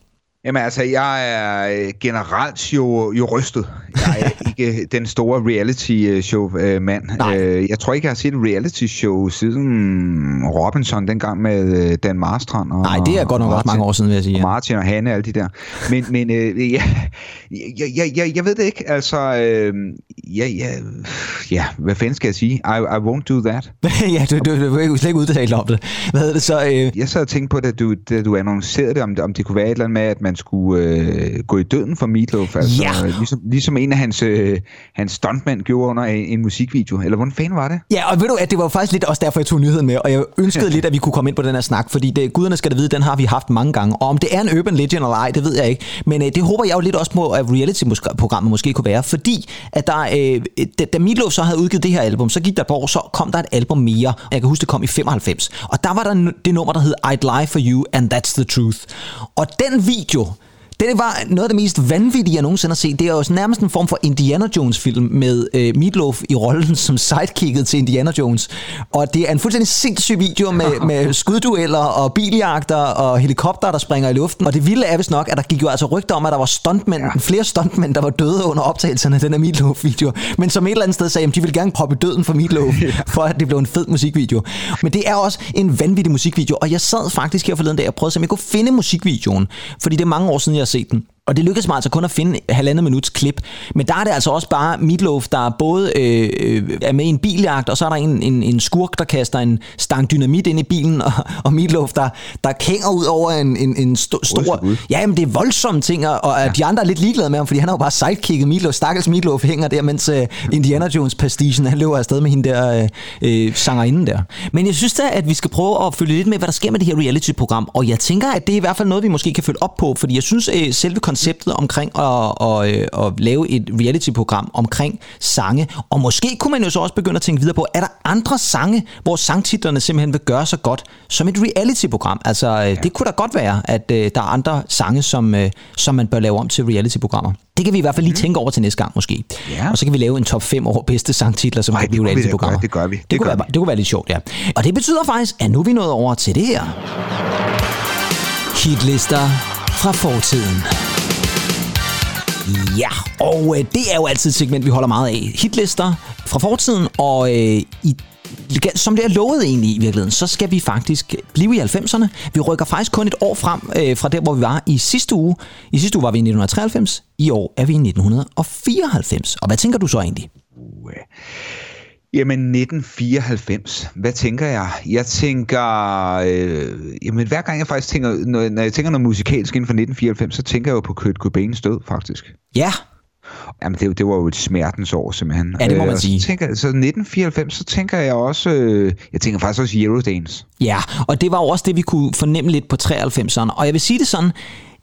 Jamen altså, jeg er øh, generelt jo, jo rystet. Jeg er ikke den store reality-show-mand. Øh, jeg tror ikke, jeg har set et reality-show siden Robinson, dengang med øh, Dan Marstrand. Og, Nej, det er godt nok også mange år siden, vil jeg sige. Og Martin og Hanne og alle de der. Men, men øh, ja, jeg, jeg, jeg, jeg ved det ikke. Altså, øh, ja, ja, ja, hvad fanden skal jeg sige? I, I won't do that. ja, du, du, du vil slet ikke udtale om det. Hvad er det så? Øh... Jeg sad og tænkte på, da du, da du annoncerede det, om, om det kunne være et eller andet med, at man skulle øh, gå i døden for Meatloaf. Altså, ja. ligesom, ligesom en af hans, øh, hans stuntmænd gjorde under en, en musikvideo. Eller hvordan fanden var det? Ja, og ved du, at det var faktisk lidt også derfor, jeg tog nyheden med, og jeg ønskede lidt, at vi kunne komme ind på den her snak, fordi det, guderne skal da vide, den har vi haft mange gange. Og om det er en urban legend eller ej, det ved jeg ikke. Men øh, det håber jeg jo lidt også på, at reality-programmet måske kunne være, fordi at der, øh, da, da Meatloaf så havde udgivet det her album, så gik der på år, så kom der et album mere. Jeg kan huske, det kom i 95. Og der var der det nummer, der hed I'd Lie For You, and That's The Truth. Og den video, det var noget af det mest vanvittige, jeg nogensinde har set. Det er jo nærmest en form for Indiana Jones-film med øh, Meatloaf i rollen som sidekicket til Indiana Jones. Og det er en fuldstændig sindssyg video med, med skuddueller og biljagter og helikopter, der springer i luften. Og det vilde er vist nok, at der gik jo altså rygter om, at der var stuntmænd, ja. flere stuntmænd, der var døde under optagelserne af den her Meatloaf-video. Men som et eller andet sted sagde, at de ville gerne proppe døden for Meatloaf, ja. for at det blev en fed musikvideo. Men det er også en vanvittig musikvideo, og jeg sad faktisk her forleden dag og prøvede, om jeg kunne finde musikvideoen. Fordi det er mange år siden, jeg set den. Og det lykkedes mig altså kun at finde halvandet minuts klip. Men der er det altså også bare Meatloaf, der både øh, øh, er med i en biljagt, og så er der en, en, en skurk, der kaster en stang dynamit ind i bilen, og, og Meatloaf, der, der kænger ud over en, en, en sto, stor... Ja, men det er voldsomme ting, og ja. de andre er lidt ligeglade med ham, fordi han har jo bare sidekicket Meatloaf. Stakkels Meatloaf hænger der, mens uh, Indiana Jones pastigen, han løber afsted med hende der uh, uh, sangerinden der. Men jeg synes da, at vi skal prøve at følge lidt med, hvad der sker med det her reality-program, og jeg tænker, at det er i hvert fald noget, vi måske kan følge op på, fordi jeg synes, uh, selve konceptet omkring at, at, at, at lave et reality-program omkring sange, og måske kunne man jo så også begynde at tænke videre på, er der andre sange, hvor sangtitlerne simpelthen vil gøre så godt som et reality-program? Altså, ja. det kunne da godt være, at uh, der er andre sange, som, uh, som man bør lave om til reality-programmer. Det kan vi i hvert fald lige mm. tænke over til næste gang måske. Ja. Og så kan vi lave en top 5 over bedste sangtitler, som Ej, kan blive reality-programmer. Det gør vi. Det, det, kunne være, det kunne være lidt sjovt, ja. Og det betyder faktisk, at nu er vi nået over til det her. Hitlister fra fortiden. Ja, og øh, det er jo altid et segment, vi holder meget af. Hitlister fra fortiden, og øh, i som det er lovet egentlig i virkeligheden, så skal vi faktisk blive i 90'erne. Vi rykker faktisk kun et år frem øh, fra der, hvor vi var i sidste uge. I sidste uge var vi i 1993. I år er vi i 1994. Og hvad tænker du så egentlig? Jamen 1994, hvad tænker jeg? Jeg tænker, øh, jamen hver gang jeg faktisk tænker, når, når jeg tænker noget musikalsk inden for 1994, så tænker jeg jo på Kurt Cobains død faktisk. Ja. Jamen det, det var jo et smertens år simpelthen. Ja, det må man øh, sige. Så, tænker, så 1994, så tænker jeg også, øh, jeg tænker faktisk også Eurodance. Ja, og det var jo også det, vi kunne fornemme lidt på 93'erne. Og jeg vil sige det sådan,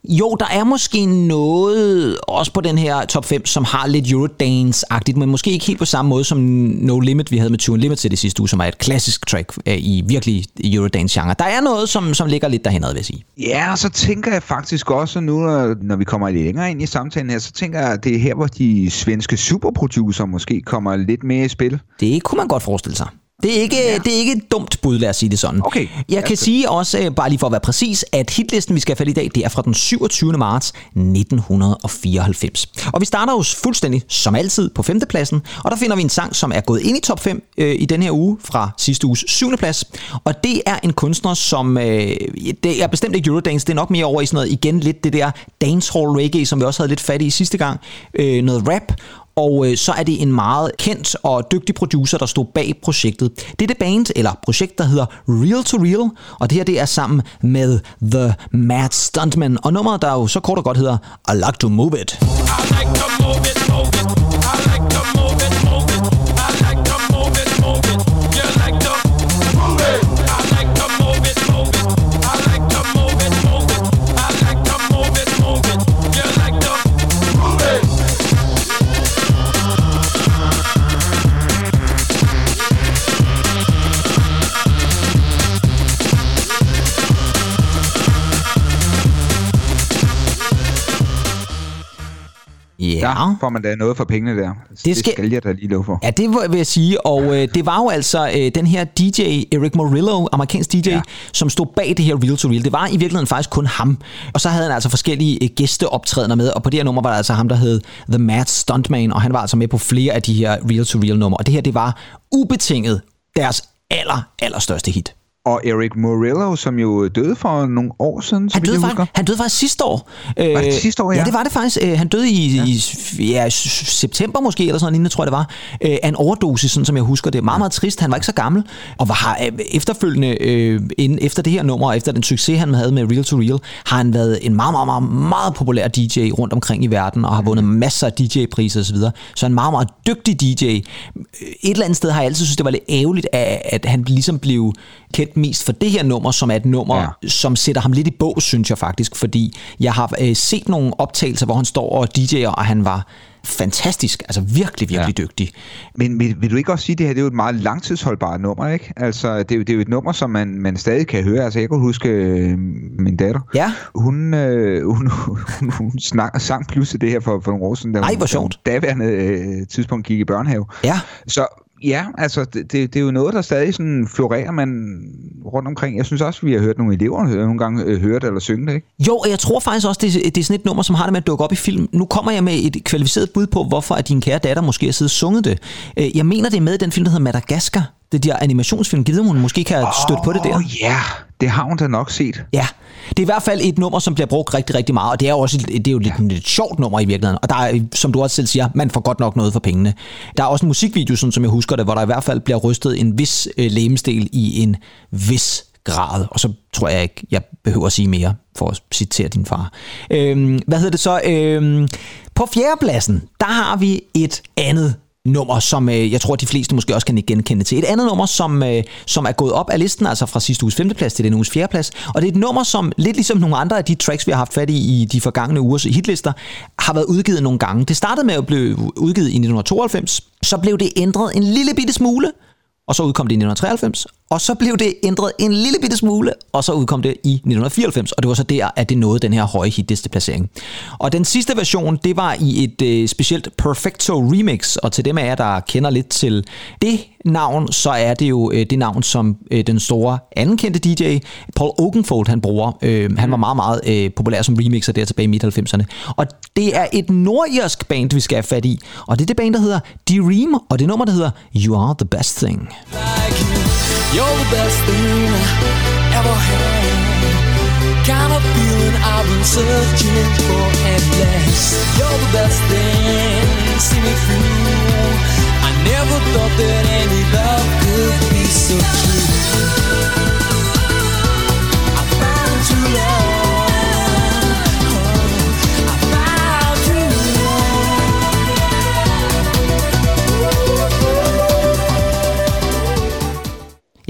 jo, der er måske noget også på den her top 5, som har lidt Eurodance-agtigt, men måske ikke helt på samme måde som No Limit, vi havde med Tune Limit til det sidste uge, som er et klassisk track øh, i virkelig Eurodance-genre. Der er noget, som, som ligger lidt derhen, vil jeg sige. Ja, og så tænker jeg faktisk også nu, når vi kommer lidt længere ind i samtalen her, så tænker jeg, at det er her, hvor de svenske superproducer måske kommer lidt mere i spil. Det kunne man godt forestille sig. Det er, ikke, ja. det er ikke et dumt bud, lad os sige det sådan. Okay. Jeg kan sige også, øh, bare lige for at være præcis, at hitlisten, vi skal have i dag, det er fra den 27. marts 1994. Og vi starter jo fuldstændig, som altid, på femtepladsen, og der finder vi en sang, som er gået ind i top 5 øh, i den her uge, fra sidste uges syvende plads. Og det er en kunstner, som, øh, det er bestemt ikke Eurodance, det er nok mere over i sådan noget, igen lidt det der dancehall reggae, som vi også havde lidt fat i sidste gang, øh, noget rap, og øh, så er det en meget kendt og dygtig producer, der stod bag projektet. Det er det band, eller projekt, der hedder Real to Real, og det her det er sammen med The Mad Stuntman, og nummeret, der jo så kort og godt hedder I Like to Move It. I like to move it, move it. I like to move it, move it. Der får man da noget for pengene der. Det, det skal, skal jeg da lige love for. Ja, det vil jeg sige. Og øh, det var jo altså øh, den her DJ, Eric Morillo, amerikansk DJ, ja. som stod bag det her Real to Real. Det var i virkeligheden faktisk kun ham. Og så havde han altså forskellige øh, gæsteoptrædener med. Og på det her nummer var der altså ham, der hed The Mad Stuntman. Og han var altså med på flere af de her Real to Real numre. Og det her, det var ubetinget deres aller, allerstørste hit og Eric Morello, som jo døde for nogle år siden, han døde, faktisk, han døde faktisk sidste år. Var det øh, sidste år, ja? Ja, det var det faktisk. Øh, han døde i, ja. i ja, september måske, eller sådan noget tror jeg det var, øh, af en overdosis, sådan som jeg husker det. Meget, meget trist. Han var ikke så gammel, og var efterfølgende, inden, efter det her nummer, efter den succes, han havde med Real to Real, har han været en meget, meget, meget, meget populær DJ rundt omkring i verden, og har vundet masser af DJ-priser osv. Så, så en meget, meget dygtig DJ. Et eller andet sted har jeg altid synes, det var lidt ærgerligt, at han ligesom blev kendt mest for det her nummer, som er et nummer, ja. som sætter ham lidt i bog, synes jeg faktisk, fordi jeg har øh, set nogle optagelser, hvor han står og DJ'er, og han var fantastisk, altså virkelig, virkelig ja. dygtig. Men vil, vil du ikke også sige, at det her det er jo et meget langtidsholdbart nummer, ikke? Altså, det er, det er jo et nummer, som man, man stadig kan høre. Altså, jeg kan huske øh, min datter. Ja. Hun, øh, hun, hun, hun snak, sang pludselig det her for, for nogle år siden, da Ej, hvor sjovt. daværende øh, tidspunkt gik i børnehave. Ja. Så Ja, altså det, det er jo noget, der stadig sådan florerer man rundt omkring. Jeg synes også, vi har hørt nogle elever nogle gange øh, høre det eller synge det, ikke? Jo, og jeg tror faktisk også, det er, det er sådan et nummer, som har det med at dukke op i film. Nu kommer jeg med et kvalificeret bud på, hvorfor at din kære datter måske har siddet og sunget det. Øh, jeg mener, det er med i den film, der hedder Madagaskar. Det der animationsfilm, gider hun måske kan stødt oh, på det der. ja, det har hun da nok set. Ja, det er i hvert fald et nummer, som bliver brugt rigtig, rigtig meget, og det er jo også det er jo lidt, ja. et sjovt nummer i virkeligheden. Og der er, som du også selv siger, man får godt nok noget for pengene. Der er også en musikvideo, sådan, som jeg husker det, hvor der i hvert fald bliver rystet en vis øh, lemestel i en vis grad. Og så tror jeg ikke, jeg behøver at sige mere for at citere din far. Øhm, hvad hedder det så? Øhm, på fjerdepladsen, der har vi et andet nummer, som øh, jeg tror, de fleste måske også kan genkende til. Et andet nummer, som, øh, som er gået op af listen, altså fra sidste uges femteplads til den uges fjerdeplads. Og det er et nummer, som lidt ligesom nogle andre af de tracks, vi har haft fat i i de forgangne ugers hitlister, har været udgivet nogle gange. Det startede med at blive udgivet i 1992, så blev det ændret en lille bitte smule, og så udkom det i 1993, og så blev det ændret en lille bitte smule, og så udkom det i 1994, og det var så der, at det nåede den her høje hitliste placering. Og den sidste version, det var i et øh, specielt Perfecto remix, og til dem af jer, der kender lidt til det navn, så er det jo øh, det navn, som øh, den store anerkendte DJ, Paul Oakenfold, han bruger. Øh, han var meget, meget øh, populær som remixer der tilbage i midt-90'erne. Og det er et nordirsk band, vi skal have fat i, og det er det band, der hedder D-Ream, og det nummer, der hedder You Are The Best Thing. You're the best thing I ever had. Kind of feeling I've been searching for at last. You're the best thing, see me through. I never thought that any love could be so true.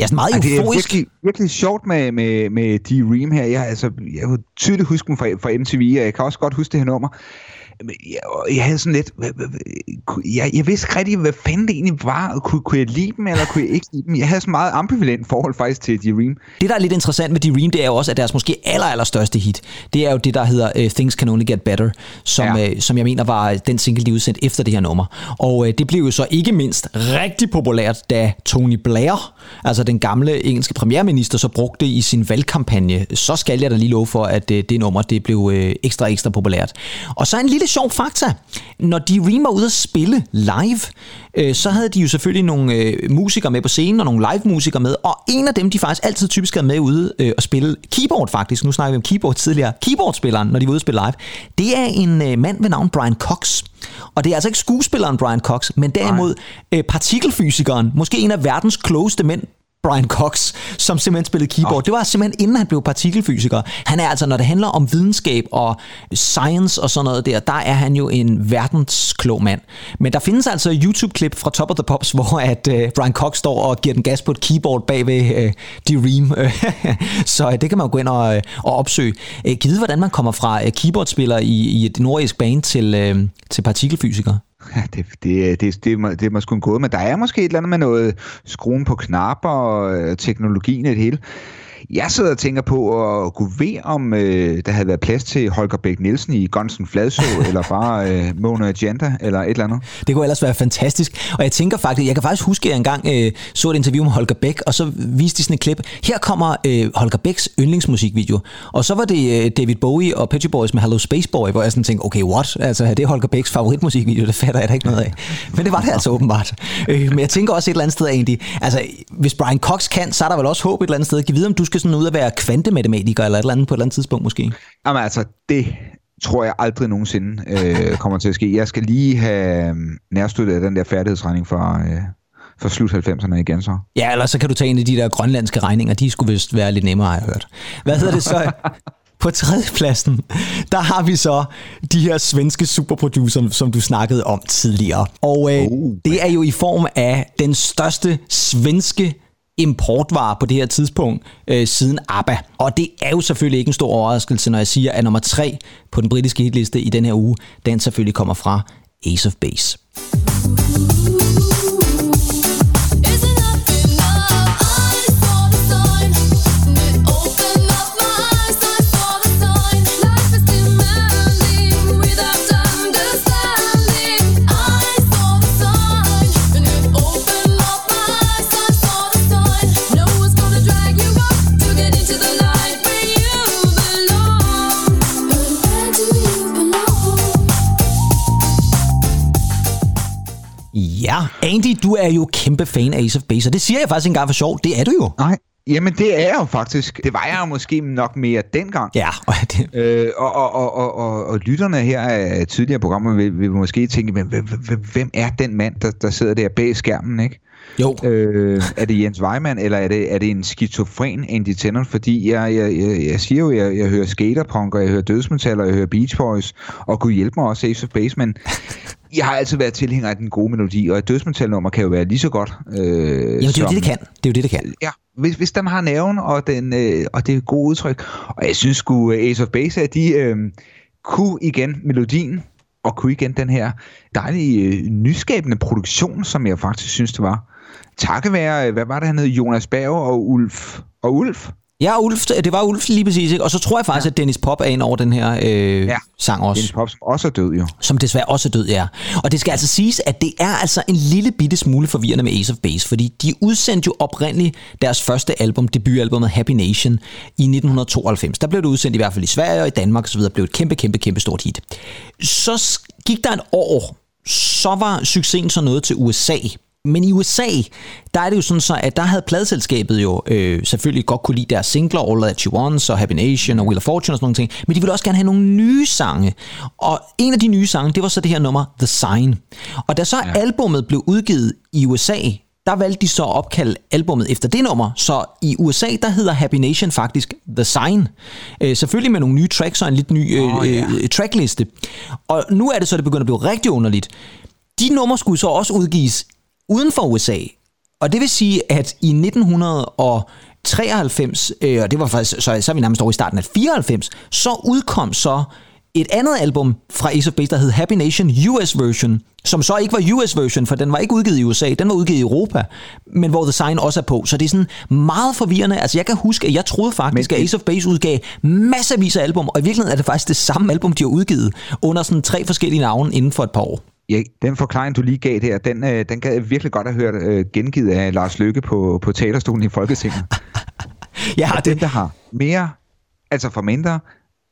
Sådan meget ja, det er virkelig, virkelig sjovt med, med, med D-Ream her. Jeg, altså, jeg kan tydeligt huske dem fra, fra MTV, og jeg kan også godt huske det her nummer jeg, jeg havde sådan lidt, jeg, jeg vidste ikke rigtig, hvad fanden det egentlig var. Kunne, kunne jeg lide dem, eller kunne jeg ikke lide dem? Jeg havde sådan meget ambivalent forhold faktisk til D-Ream. Det, der er lidt interessant med D-Ream, det er jo også, at deres måske aller, aller største hit, det er jo det, der hedder uh, Things Can Only Get Better, som, ja. uh, som jeg mener var den single, de udsendte efter det her nummer. Og uh, det blev jo så ikke mindst rigtig populært, da Tony Blair, altså den gamle engelske premierminister, så brugte det i sin valgkampagne. Så skal jeg da lige love for, at uh, det nummer, det blev uh, ekstra, ekstra populært. Og så en lille sjov fakta. Når de Ream var ude at spille live, øh, så havde de jo selvfølgelig nogle øh, musikere med på scenen, og nogle live-musikere med, og en af dem, de faktisk altid typisk havde med ude øh, og spille keyboard faktisk, nu snakker vi om keyboard tidligere, keyboardspilleren, når de var ude at spille live, det er en øh, mand ved navn Brian Cox. Og det er altså ikke skuespilleren Brian Cox, men derimod øh, partikelfysikeren, måske en af verdens klogeste mænd Brian Cox, som simpelthen spillede keyboard. Oh. Det var simpelthen inden han blev partikelfysiker. Han er altså, når det handler om videnskab og science og sådan noget der, der er han jo en verdensklog mand. Men der findes altså YouTube-klip fra Top of the Pops, hvor at uh, Brian Cox står og giver den gas på et keyboard bag ved uh, D-Ream. Så uh, det kan man jo gå ind og, uh, og opsøge. Uh, givet, hvordan man kommer fra uh, keyboardspiller i, i et nordisk band til, uh, til partikelfysiker. Ja, det, det, det, det, det er måske gået, men der er måske et eller andet med noget skruen på knapper og øh, teknologien i det hele. Jeg sidder og tænker på at kunne ved, om øh, der havde været plads til Holger Bæk Nielsen i Gonsen Fladså, eller bare øh, Mona Agenda, eller et eller andet. Det kunne ellers være fantastisk. Og jeg tænker faktisk, jeg kan faktisk huske, at jeg engang øh, så et interview med Holger Bæk, og så viste de sådan et klip. Her kommer øh, Holger Bæks yndlingsmusikvideo. Og så var det øh, David Bowie og Petty Boys med Hello Space Boy, hvor jeg sådan tænkte, okay, what? Altså, det er Holger Bæks favoritmusikvideo, det fatter jeg da ikke noget af. Men det var det altså åbenbart. Øh, men jeg tænker også et eller andet sted egentlig, altså, hvis Brian Cox kan, så er der vel også håb et eller andet sted. Giv vide, om du skal sådan ud at være kvantematematiker eller et eller andet på et eller andet tidspunkt måske? Jamen altså, det tror jeg aldrig nogensinde øh, kommer til at ske. Jeg skal lige have øh, nærstøttet af den der færdighedsregning fra, øh, for slut 90'erne igen så. Ja, eller så kan du tage en af de der grønlandske regninger. De skulle vist være lidt nemmere, har jeg hørt. Hvad hedder det så? På tredjepladsen, der har vi så de her svenske superproducer, som du snakkede om tidligere. Og øh, uh. det er jo i form af den største svenske importvare på det her tidspunkt øh, siden ABBA. Og det er jo selvfølgelig ikke en stor overraskelse, når jeg siger, at nummer tre på den britiske hitliste i den her uge, den selvfølgelig kommer fra Ace of Base. Du er jo kæmpe fan af Ace of Base, og det siger jeg faktisk engang for sjov. Det er du jo. Nej, Jamen, det er jeg jo faktisk. Det var jeg jo måske nok mere dengang. Ja. Og, det... øh, og, og, og, og, og, og lytterne her af tidligere programmer vil, vil måske tænke, hvem, hvem er den mand, der, der sidder der bag skærmen, ikke? Jo. Øh, er det Jens Weimann, eller er det, er det en skizofren Andy Tennant? Fordi jeg, jeg, jeg, jeg siger jo, jeg, jeg hører skaterpunk, og jeg hører dødsmetal, og jeg hører Beach Boys, og kunne hjælpe mig også Ace of Base, men jeg har altid været tilhænger af den gode melodi, og et dødsmetalnummer kan jo være lige så godt. Øh, Jamen, det er jo det, det kan. Det er jo det, det kan. Ja, hvis, hvis den har nerven, og, den, øh, og det er gode udtryk. Og jeg synes sgu, Ace of Base, at de øh, kunne igen melodien, og kunne igen den her dejlige, øh, nyskabende produktion, som jeg faktisk synes, det var. Takket være, hvad var det, han hed, Jonas Berg og Ulf, og Ulf, Ja, Ulf, det var Ulf lige præcis. Ikke? Og så tror jeg faktisk, ja. at Dennis Pop er ind over den her øh, ja. sang også. Dennis Pop, som også er død jo. Som desværre også er død, ja. Og det skal altså siges, at det er altså en lille bitte smule forvirrende med Ace of Base, fordi de udsendte jo oprindeligt deres første album, debutalbummet Happy Nation, i 1992. Der blev det udsendt i hvert fald i Sverige og i Danmark osv. blev et kæmpe, kæmpe, kæmpe stort hit. Så gik der et år, så var succesen så noget til USA, men i USA, der er det jo sådan så, at der havde pladselskabet jo øh, selvfølgelig godt kunne lide deres singler, All That You Want, og Happy Nation og Wheel of Fortune og sådan nogle ting, men de ville også gerne have nogle nye sange. Og en af de nye sange, det var så det her nummer, The Sign. Og da så ja. albummet blev udgivet i USA, der valgte de så at opkalde albummet efter det nummer. Så i USA, der hedder Happy Nation faktisk The Sign. Øh, selvfølgelig med nogle nye tracks og en lidt ny øh, oh, yeah. øh, trackliste. Og nu er det så, det begynder at blive rigtig underligt. De numre skulle så også udgives uden for USA. Og det vil sige, at i 1993, øh, og det var faktisk, så, så er vi nærmest over i starten af 94, så udkom så et andet album fra Ace of Base, der hed Happy Nation US Version, som så ikke var US version, for den var ikke udgivet i USA, den var udgivet i Europa, men hvor The Sign også er på. Så det er sådan meget forvirrende. Altså jeg kan huske, at jeg troede faktisk, men, at Ace of Base udgav masservis af album, og i virkeligheden er det faktisk det samme album, de har udgivet, under sådan tre forskellige navne inden for et par år. Ja, den forklaring, du lige gav der, den, øh, den kan jeg virkelig godt have hørt øh, gengivet af Lars Løkke på, på talerstolen i Folketinget. ja, det... Den, der har mere, altså for mindre,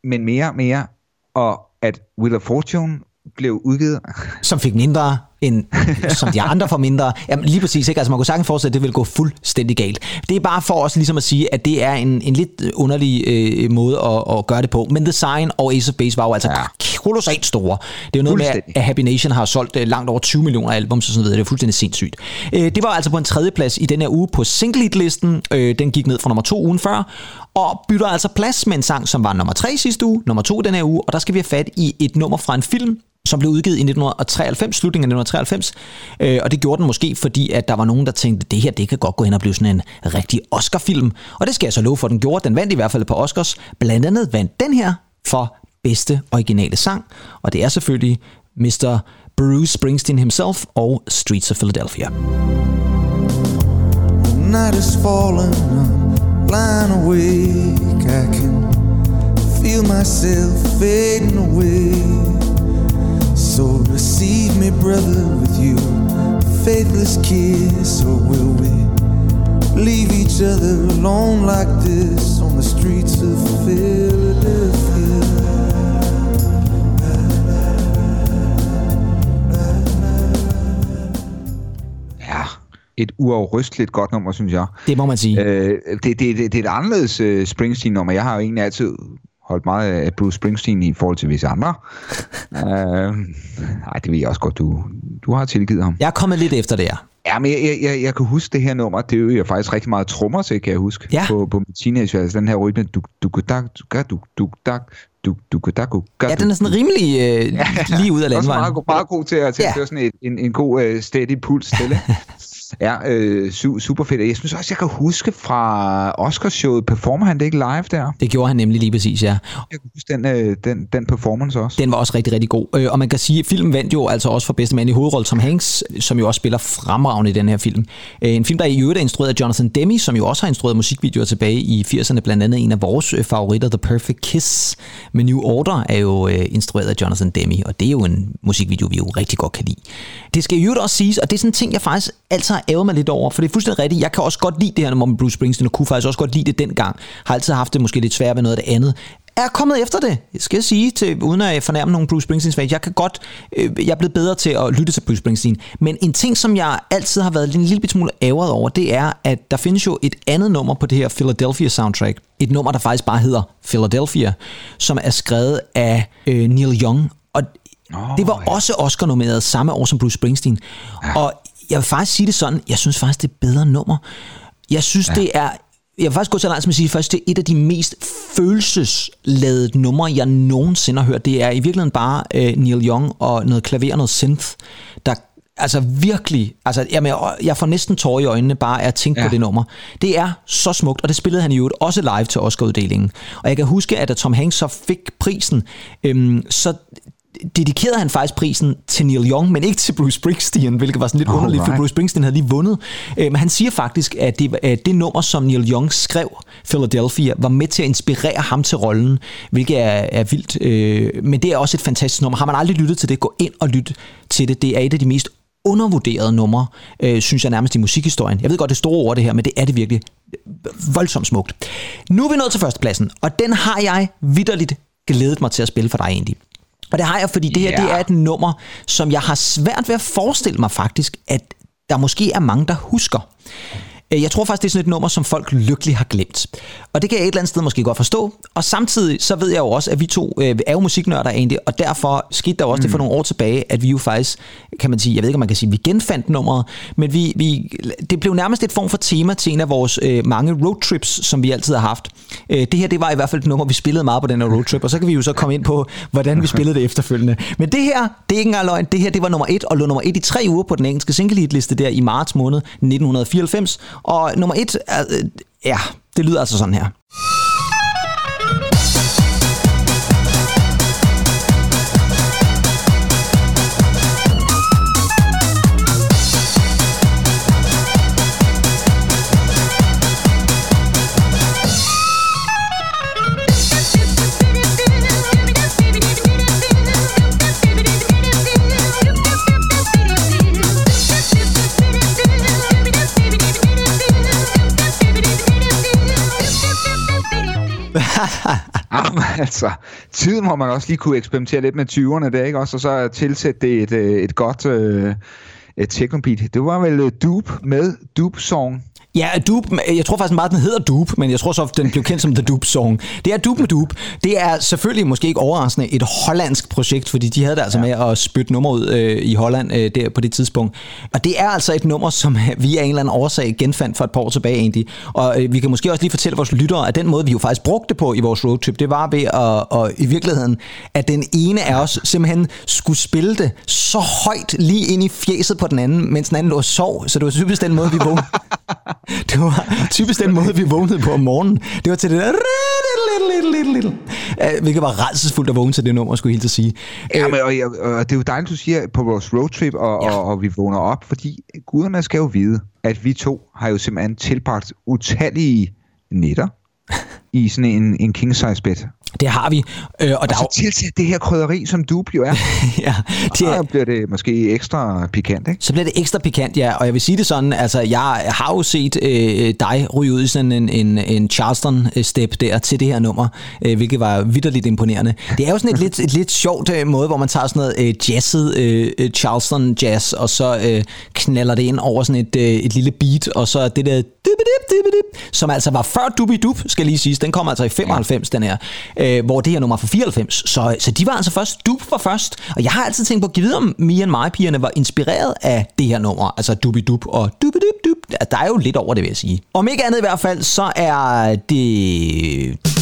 men mere, mere, og at Wheel of Fortune blev udgivet. Som fik mindre, end som de andre får mindre. Jamen lige præcis, ikke? Altså man kunne sagtens forestille, at det ville gå fuldstændig galt. Det er bare for os ligesom at sige, at det er en, en lidt underlig øh, måde at, at gøre det på. Men The Sign og Ace of Base var jo altså ja. Kolossalt store. Det er jo noget med, at Happy Nation har solgt øh, langt over 20 millioner albums og sådan noget. Det er fuldstændig sindssygt. Øh, det var altså på en tredjeplads i den her uge på single-listen. Øh, den gik ned fra nummer to ugen før. Og bytter altså plads med en sang, som var nummer tre sidste uge, nummer to den her uge. Og der skal vi have fat i et nummer fra en film, som blev udgivet i 1993, slutningen af 1993. Øh, og det gjorde den måske, fordi at der var nogen, der tænkte, det her det kan godt gå hen og blive sådan en rigtig Oscar-film. Og det skal jeg så love for, den gjorde. Den vandt i hvert fald på Oscars. Blandt andet vandt den her for bedste originale sang. Og det er selvfølgelig Mr. Bruce Springsteen himself og Streets of Philadelphia. night is falling, I'm lying awake. I can feel myself fading away. So receive me, brother, with you faithless kiss, or will we leave each other alone like this on the streets of Philadelphia? Ja, et uafrysteligt godt nummer, synes jeg. Det må man sige. Øh, det, det, det, det er et anderledes uh, Springsteen-nummer. Jeg har jo egentlig altid holdt meget af Bruce Springsteen i forhold til visse andre. uh, nej, det ved jeg også godt, du, du har tilgivet ham. Jeg er kommet lidt efter det, ja. Ja, men jeg, jeg, jeg, kan huske det her nummer. Det er jo jeg faktisk rigtig meget trommer til, kan jeg huske, ja. på, på min teenage. Altså den her rytme, du du dak du du dak du du dak Ja, den er sådan rimelig øh, lige ud af landvejen. Den er meget, meget god til at, til ja. at føre sådan en, en, en god øh, steady puls stille. Ja, øh, su- super fedt. Jeg synes også, jeg kan huske fra Oscarshowet, performer han det ikke live der? Det gjorde han nemlig lige præcis, ja. Jeg kan huske den, øh, den, den performance også. Den var også rigtig, rigtig god. Øh, og man kan sige, at filmen vandt jo altså også for bedste mand i hovedrolle som Hanks, som jo også spiller fremragende i den her film. Øh, en film, der i øvrigt er instrueret af Jonathan Demme, som jo også har instrueret musikvideoer tilbage i 80'erne, blandt andet en af vores øh, favoritter, The Perfect Kiss med New Order, er jo øh, instrueret af Jonathan Demme, og det er jo en musikvideo, vi jo rigtig godt kan lide. Det skal i øvrigt også siges, og det er sådan en ting, jeg faktisk altid ævet mig lidt over, for det er fuldstændig rigtigt. Jeg kan også godt lide det her med Bruce Springsteen, og kunne faktisk også godt lide det dengang. Har altid haft det måske lidt svært med noget af det andet er kommet efter det, skal jeg sige, til, uden at fornærme nogen Bruce Springsteen fans. Jeg kan godt, øh, jeg er blevet bedre til at lytte til Bruce Springsteen. Men en ting, som jeg altid har været en lille smule ærget over, det er, at der findes jo et andet nummer på det her Philadelphia soundtrack. Et nummer, der faktisk bare hedder Philadelphia, som er skrevet af øh, Neil Young. Og oh, det var ja. også Oscar-nomineret samme år som Bruce Springsteen. Ja. Og jeg vil faktisk sige det sådan, jeg synes faktisk, det er et bedre nummer. Jeg synes, ja. det er jeg vil faktisk gå så langt som at sige først, det er et af de mest følelsesladede numre, jeg nogensinde har hørt. Det er i virkeligheden bare øh, Neil Young og noget klaver og noget synth, der altså virkelig, altså jamen, jeg får næsten tårer i øjnene bare af at tænke ja. på det nummer. Det er så smukt, og det spillede han jo også live til Oscar-uddelingen. Og jeg kan huske, at da Tom Hanks så fik prisen, øhm, så dedikerede han faktisk prisen til Neil Young, men ikke til Bruce Springsteen, hvilket var sådan lidt oh, underligt, right. for Bruce Springsteen havde lige vundet. Øh, men han siger faktisk, at det, at det nummer, som Neil Young skrev, Philadelphia, var med til at inspirere ham til rollen, hvilket er, er vildt. Øh, men det er også et fantastisk nummer. Har man aldrig lyttet til det, gå ind og lyt til det. Det er et af de mest undervurderede numre, øh, synes jeg nærmest i musikhistorien. Jeg ved godt, det er store ord det her, men det er det virkelig voldsomt smukt. Nu er vi nået til førstepladsen, og den har jeg vidderligt glædet mig til at spille for dig egentlig. Og det har jeg, fordi det her yeah. det er et nummer, som jeg har svært ved at forestille mig faktisk, at der måske er mange, der husker. Øh, jeg tror faktisk, det er sådan et nummer, som folk lykkeligt har glemt. Og det kan jeg et eller andet sted måske godt forstå. Og samtidig så ved jeg jo også, at vi to øh, er jo musiknørder egentlig, og derfor skete der også mm. det for mm. nogle år tilbage, at vi jo faktisk, kan man sige, jeg ved ikke, om man kan sige, vi genfandt nummeret, men vi, vi, det blev nærmest et form for tema til en af vores øh, mange roadtrips, som vi altid har haft. Øh, det her, det var i hvert fald et nummer, vi spillede meget på den her roadtrip, og så kan vi jo så komme ind på, hvordan vi spillede det efterfølgende. Men det her, det er ikke engang løgn, det her, det var nummer et, og lå nummer et i tre uger på den engelske single liste der i marts måned 1994, og nummer et, er, øh, ja, det lyder altså sådan her. Jamen, altså, tiden må man også lige kunne eksperimentere lidt med 20'erne der, ikke også? Og så tilsætte det et, øh, et godt øh, et technobeat. Det var vel øh, Dupe med Dupe Song. Ja, Dupe, jeg tror faktisk bare, den hedder Dupe, men jeg tror så, den blev kendt som The Dupe Song. Det er Dupe med Dupe. Det er selvfølgelig måske ikke overraskende et hollandsk projekt, fordi de havde det altså ja. med at spytte nummer ud øh, i Holland øh, der på det tidspunkt. Og det er altså et nummer, som vi af en eller anden årsag genfandt for et par år tilbage egentlig. Og øh, vi kan måske også lige fortælle vores lyttere, at den måde, vi jo faktisk brugte det på i vores roadtrip, det var ved at, og i virkeligheden, at den ene af os simpelthen skulle spille det så højt lige ind i fjeset på den anden, mens den anden lå og sov. Så det var typisk den måde, vi vågnede. Det var typisk den måde, vi vågnede på om morgenen. Det var til det der... Hvilket var redselsfuldt at vågne til det nummer, skulle jeg helt sige. Ja, men, og, og, og det er jo dejligt, du siger på vores roadtrip, og, ja. og, og vi vågner op, fordi guderne skal jo vide, at vi to har jo simpelthen tilbragt utallige nætter i sådan en, en king size bed. Det har vi. Øh, og, og der så tilsæt det her krydderi, som du jo er. ja, det og så bliver det måske ekstra pikant, ikke? Så bliver det ekstra pikant, ja. Og jeg vil sige det sådan, altså jeg har jo set øh, dig ryge ud i sådan en, en, en Charleston-step der til det her nummer, øh, hvilket var vidderligt imponerende. Det er jo sådan et lidt, et lidt sjovt øh, måde, hvor man tager sådan noget øh, jazzet øh, Charleston jazz, og så øh, knaller det ind over sådan et, øh, et lille beat, og så det der som altså var før Dubi Dub, skal lige siges. Den kom altså i 95, ja. den her øh, hvor det her nummer fra 94. Så, så de var altså først, Dub var først. Og jeg har altid tænkt på, at give om Me and My-pigerne var inspireret af det her nummer, altså Dubi Dub og Dubi Dub Dub. Der er jo lidt over det, vil jeg sige. Om ikke andet i hvert fald, så er det...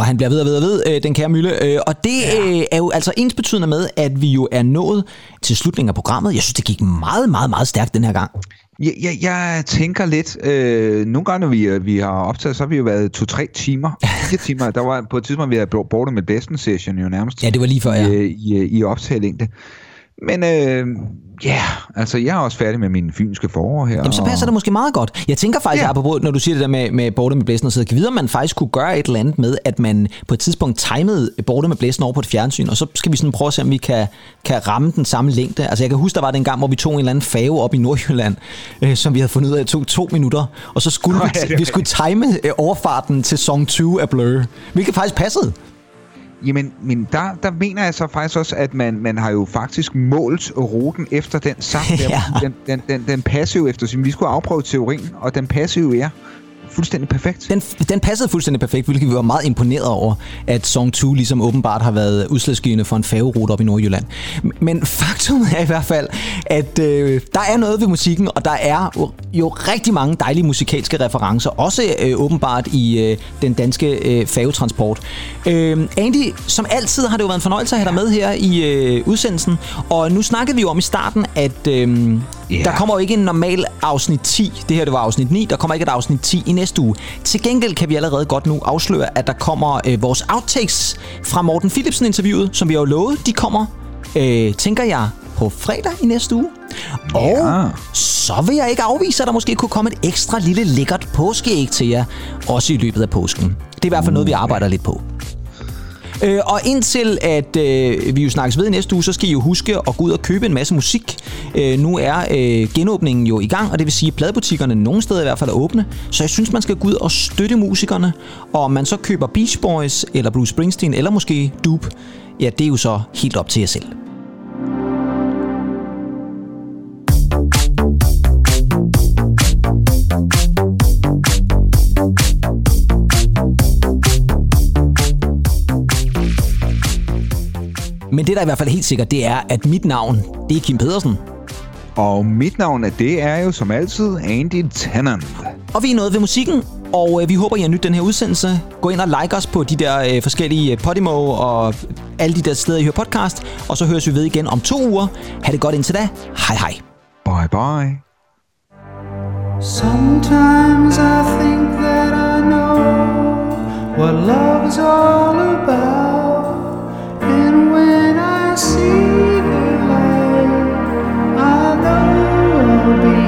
Og han bliver ved og ved og ved, øh, den kære Mølle. Øh, og det ja. øh, er jo altså ens betydende med, at vi jo er nået til slutningen af programmet. Jeg synes, det gik meget, meget, meget stærkt den her gang. Jeg, jeg, jeg tænker lidt, øh, nogle gange, når vi, øh, vi har optaget, så har vi jo været to-tre timer, fire timer. Der var på et tidspunkt, vi havde bortet med Besten Session jo nærmest. Ja, det var lige før, ja. I, i, i optagelængde. Men øh, Ja, yeah, altså jeg er også færdig med min fynske forår her. Jamen så passer og... det måske meget godt. Jeg tænker faktisk, yeah. apropos, når du siger det der med, med bordet med blæsen og så videre, man faktisk kunne gøre et eller andet med, at man på et tidspunkt timede bordet med blæsen over på et fjernsyn, og så skal vi sådan prøve at se, om vi kan, kan ramme den samme længde. Altså jeg kan huske, der var den gang, hvor vi tog en eller anden fave op i Nordjylland, øh, som vi havde fundet ud af, tog to minutter, og så skulle oh, vi, vi skulle time øh, overfarten til Song 2 af Blur, hvilket faktisk passede. Jamen, men der, der mener jeg så faktisk også, at man, man har jo faktisk målt ruten efter den sang. Der, ja. den, den, den, den passer jo efter, vi skulle afprøve teorien, og den passer jo er fuldstændig perfekt. Den, den passede fuldstændig perfekt, hvilket vi var meget imponeret over, at Song 2 ligesom åbenbart har været udslagsgivende for en færgerute op i Nordjylland. Men faktum er i hvert fald, at øh, der er noget ved musikken, og der er jo, jo rigtig mange dejlige musikalske referencer, også øh, åbenbart i øh, den danske øh, færgetransport. Øh, Andy, som altid har det jo været en fornøjelse at have dig med her i øh, udsendelsen, og nu snakkede vi jo om i starten, at øh, yeah. der kommer jo ikke en normal afsnit 10. Det her det var afsnit 9, der kommer ikke et afsnit 10 i næste uge. Til gengæld kan vi allerede godt nu afsløre, at der kommer øh, vores outtakes fra Morten Philipsen-interviewet, som vi har jo lovet. De kommer, øh, tænker jeg, på fredag i næste uge. Og ja. så vil jeg ikke afvise, at der måske kunne komme et ekstra lille lækkert påskeæg til jer, også i løbet af påsken. Det er i hvert fald noget, vi arbejder lidt på. Øh, og indtil at øh, vi jo snakkes ved i næste uge, så skal I jo huske at gå ud og købe en masse musik. Øh, nu er øh, genåbningen jo i gang, og det vil sige, at pladebutikkerne nogle steder i hvert fald er åbne. Så jeg synes, man skal gå ud og støtte musikerne. Og om man så køber Beach Boys, eller Bruce Springsteen, eller måske Dupe, ja, det er jo så helt op til jer selv. Men det, der er i hvert fald helt sikkert, det er, at mit navn, det er Kim Pedersen. Og mit navn, det er jo som altid Andy Tennant. Og vi er nået ved musikken, og øh, vi håber, I har nydt den her udsendelse. Gå ind og like os på de der øh, forskellige øh, Podimo og alle de der steder, I hører podcast. Og så høres vi ved igen om to uger. Ha' det godt indtil da. Hej hej. Bye bye. Sometimes I think that I know what love's all about. will be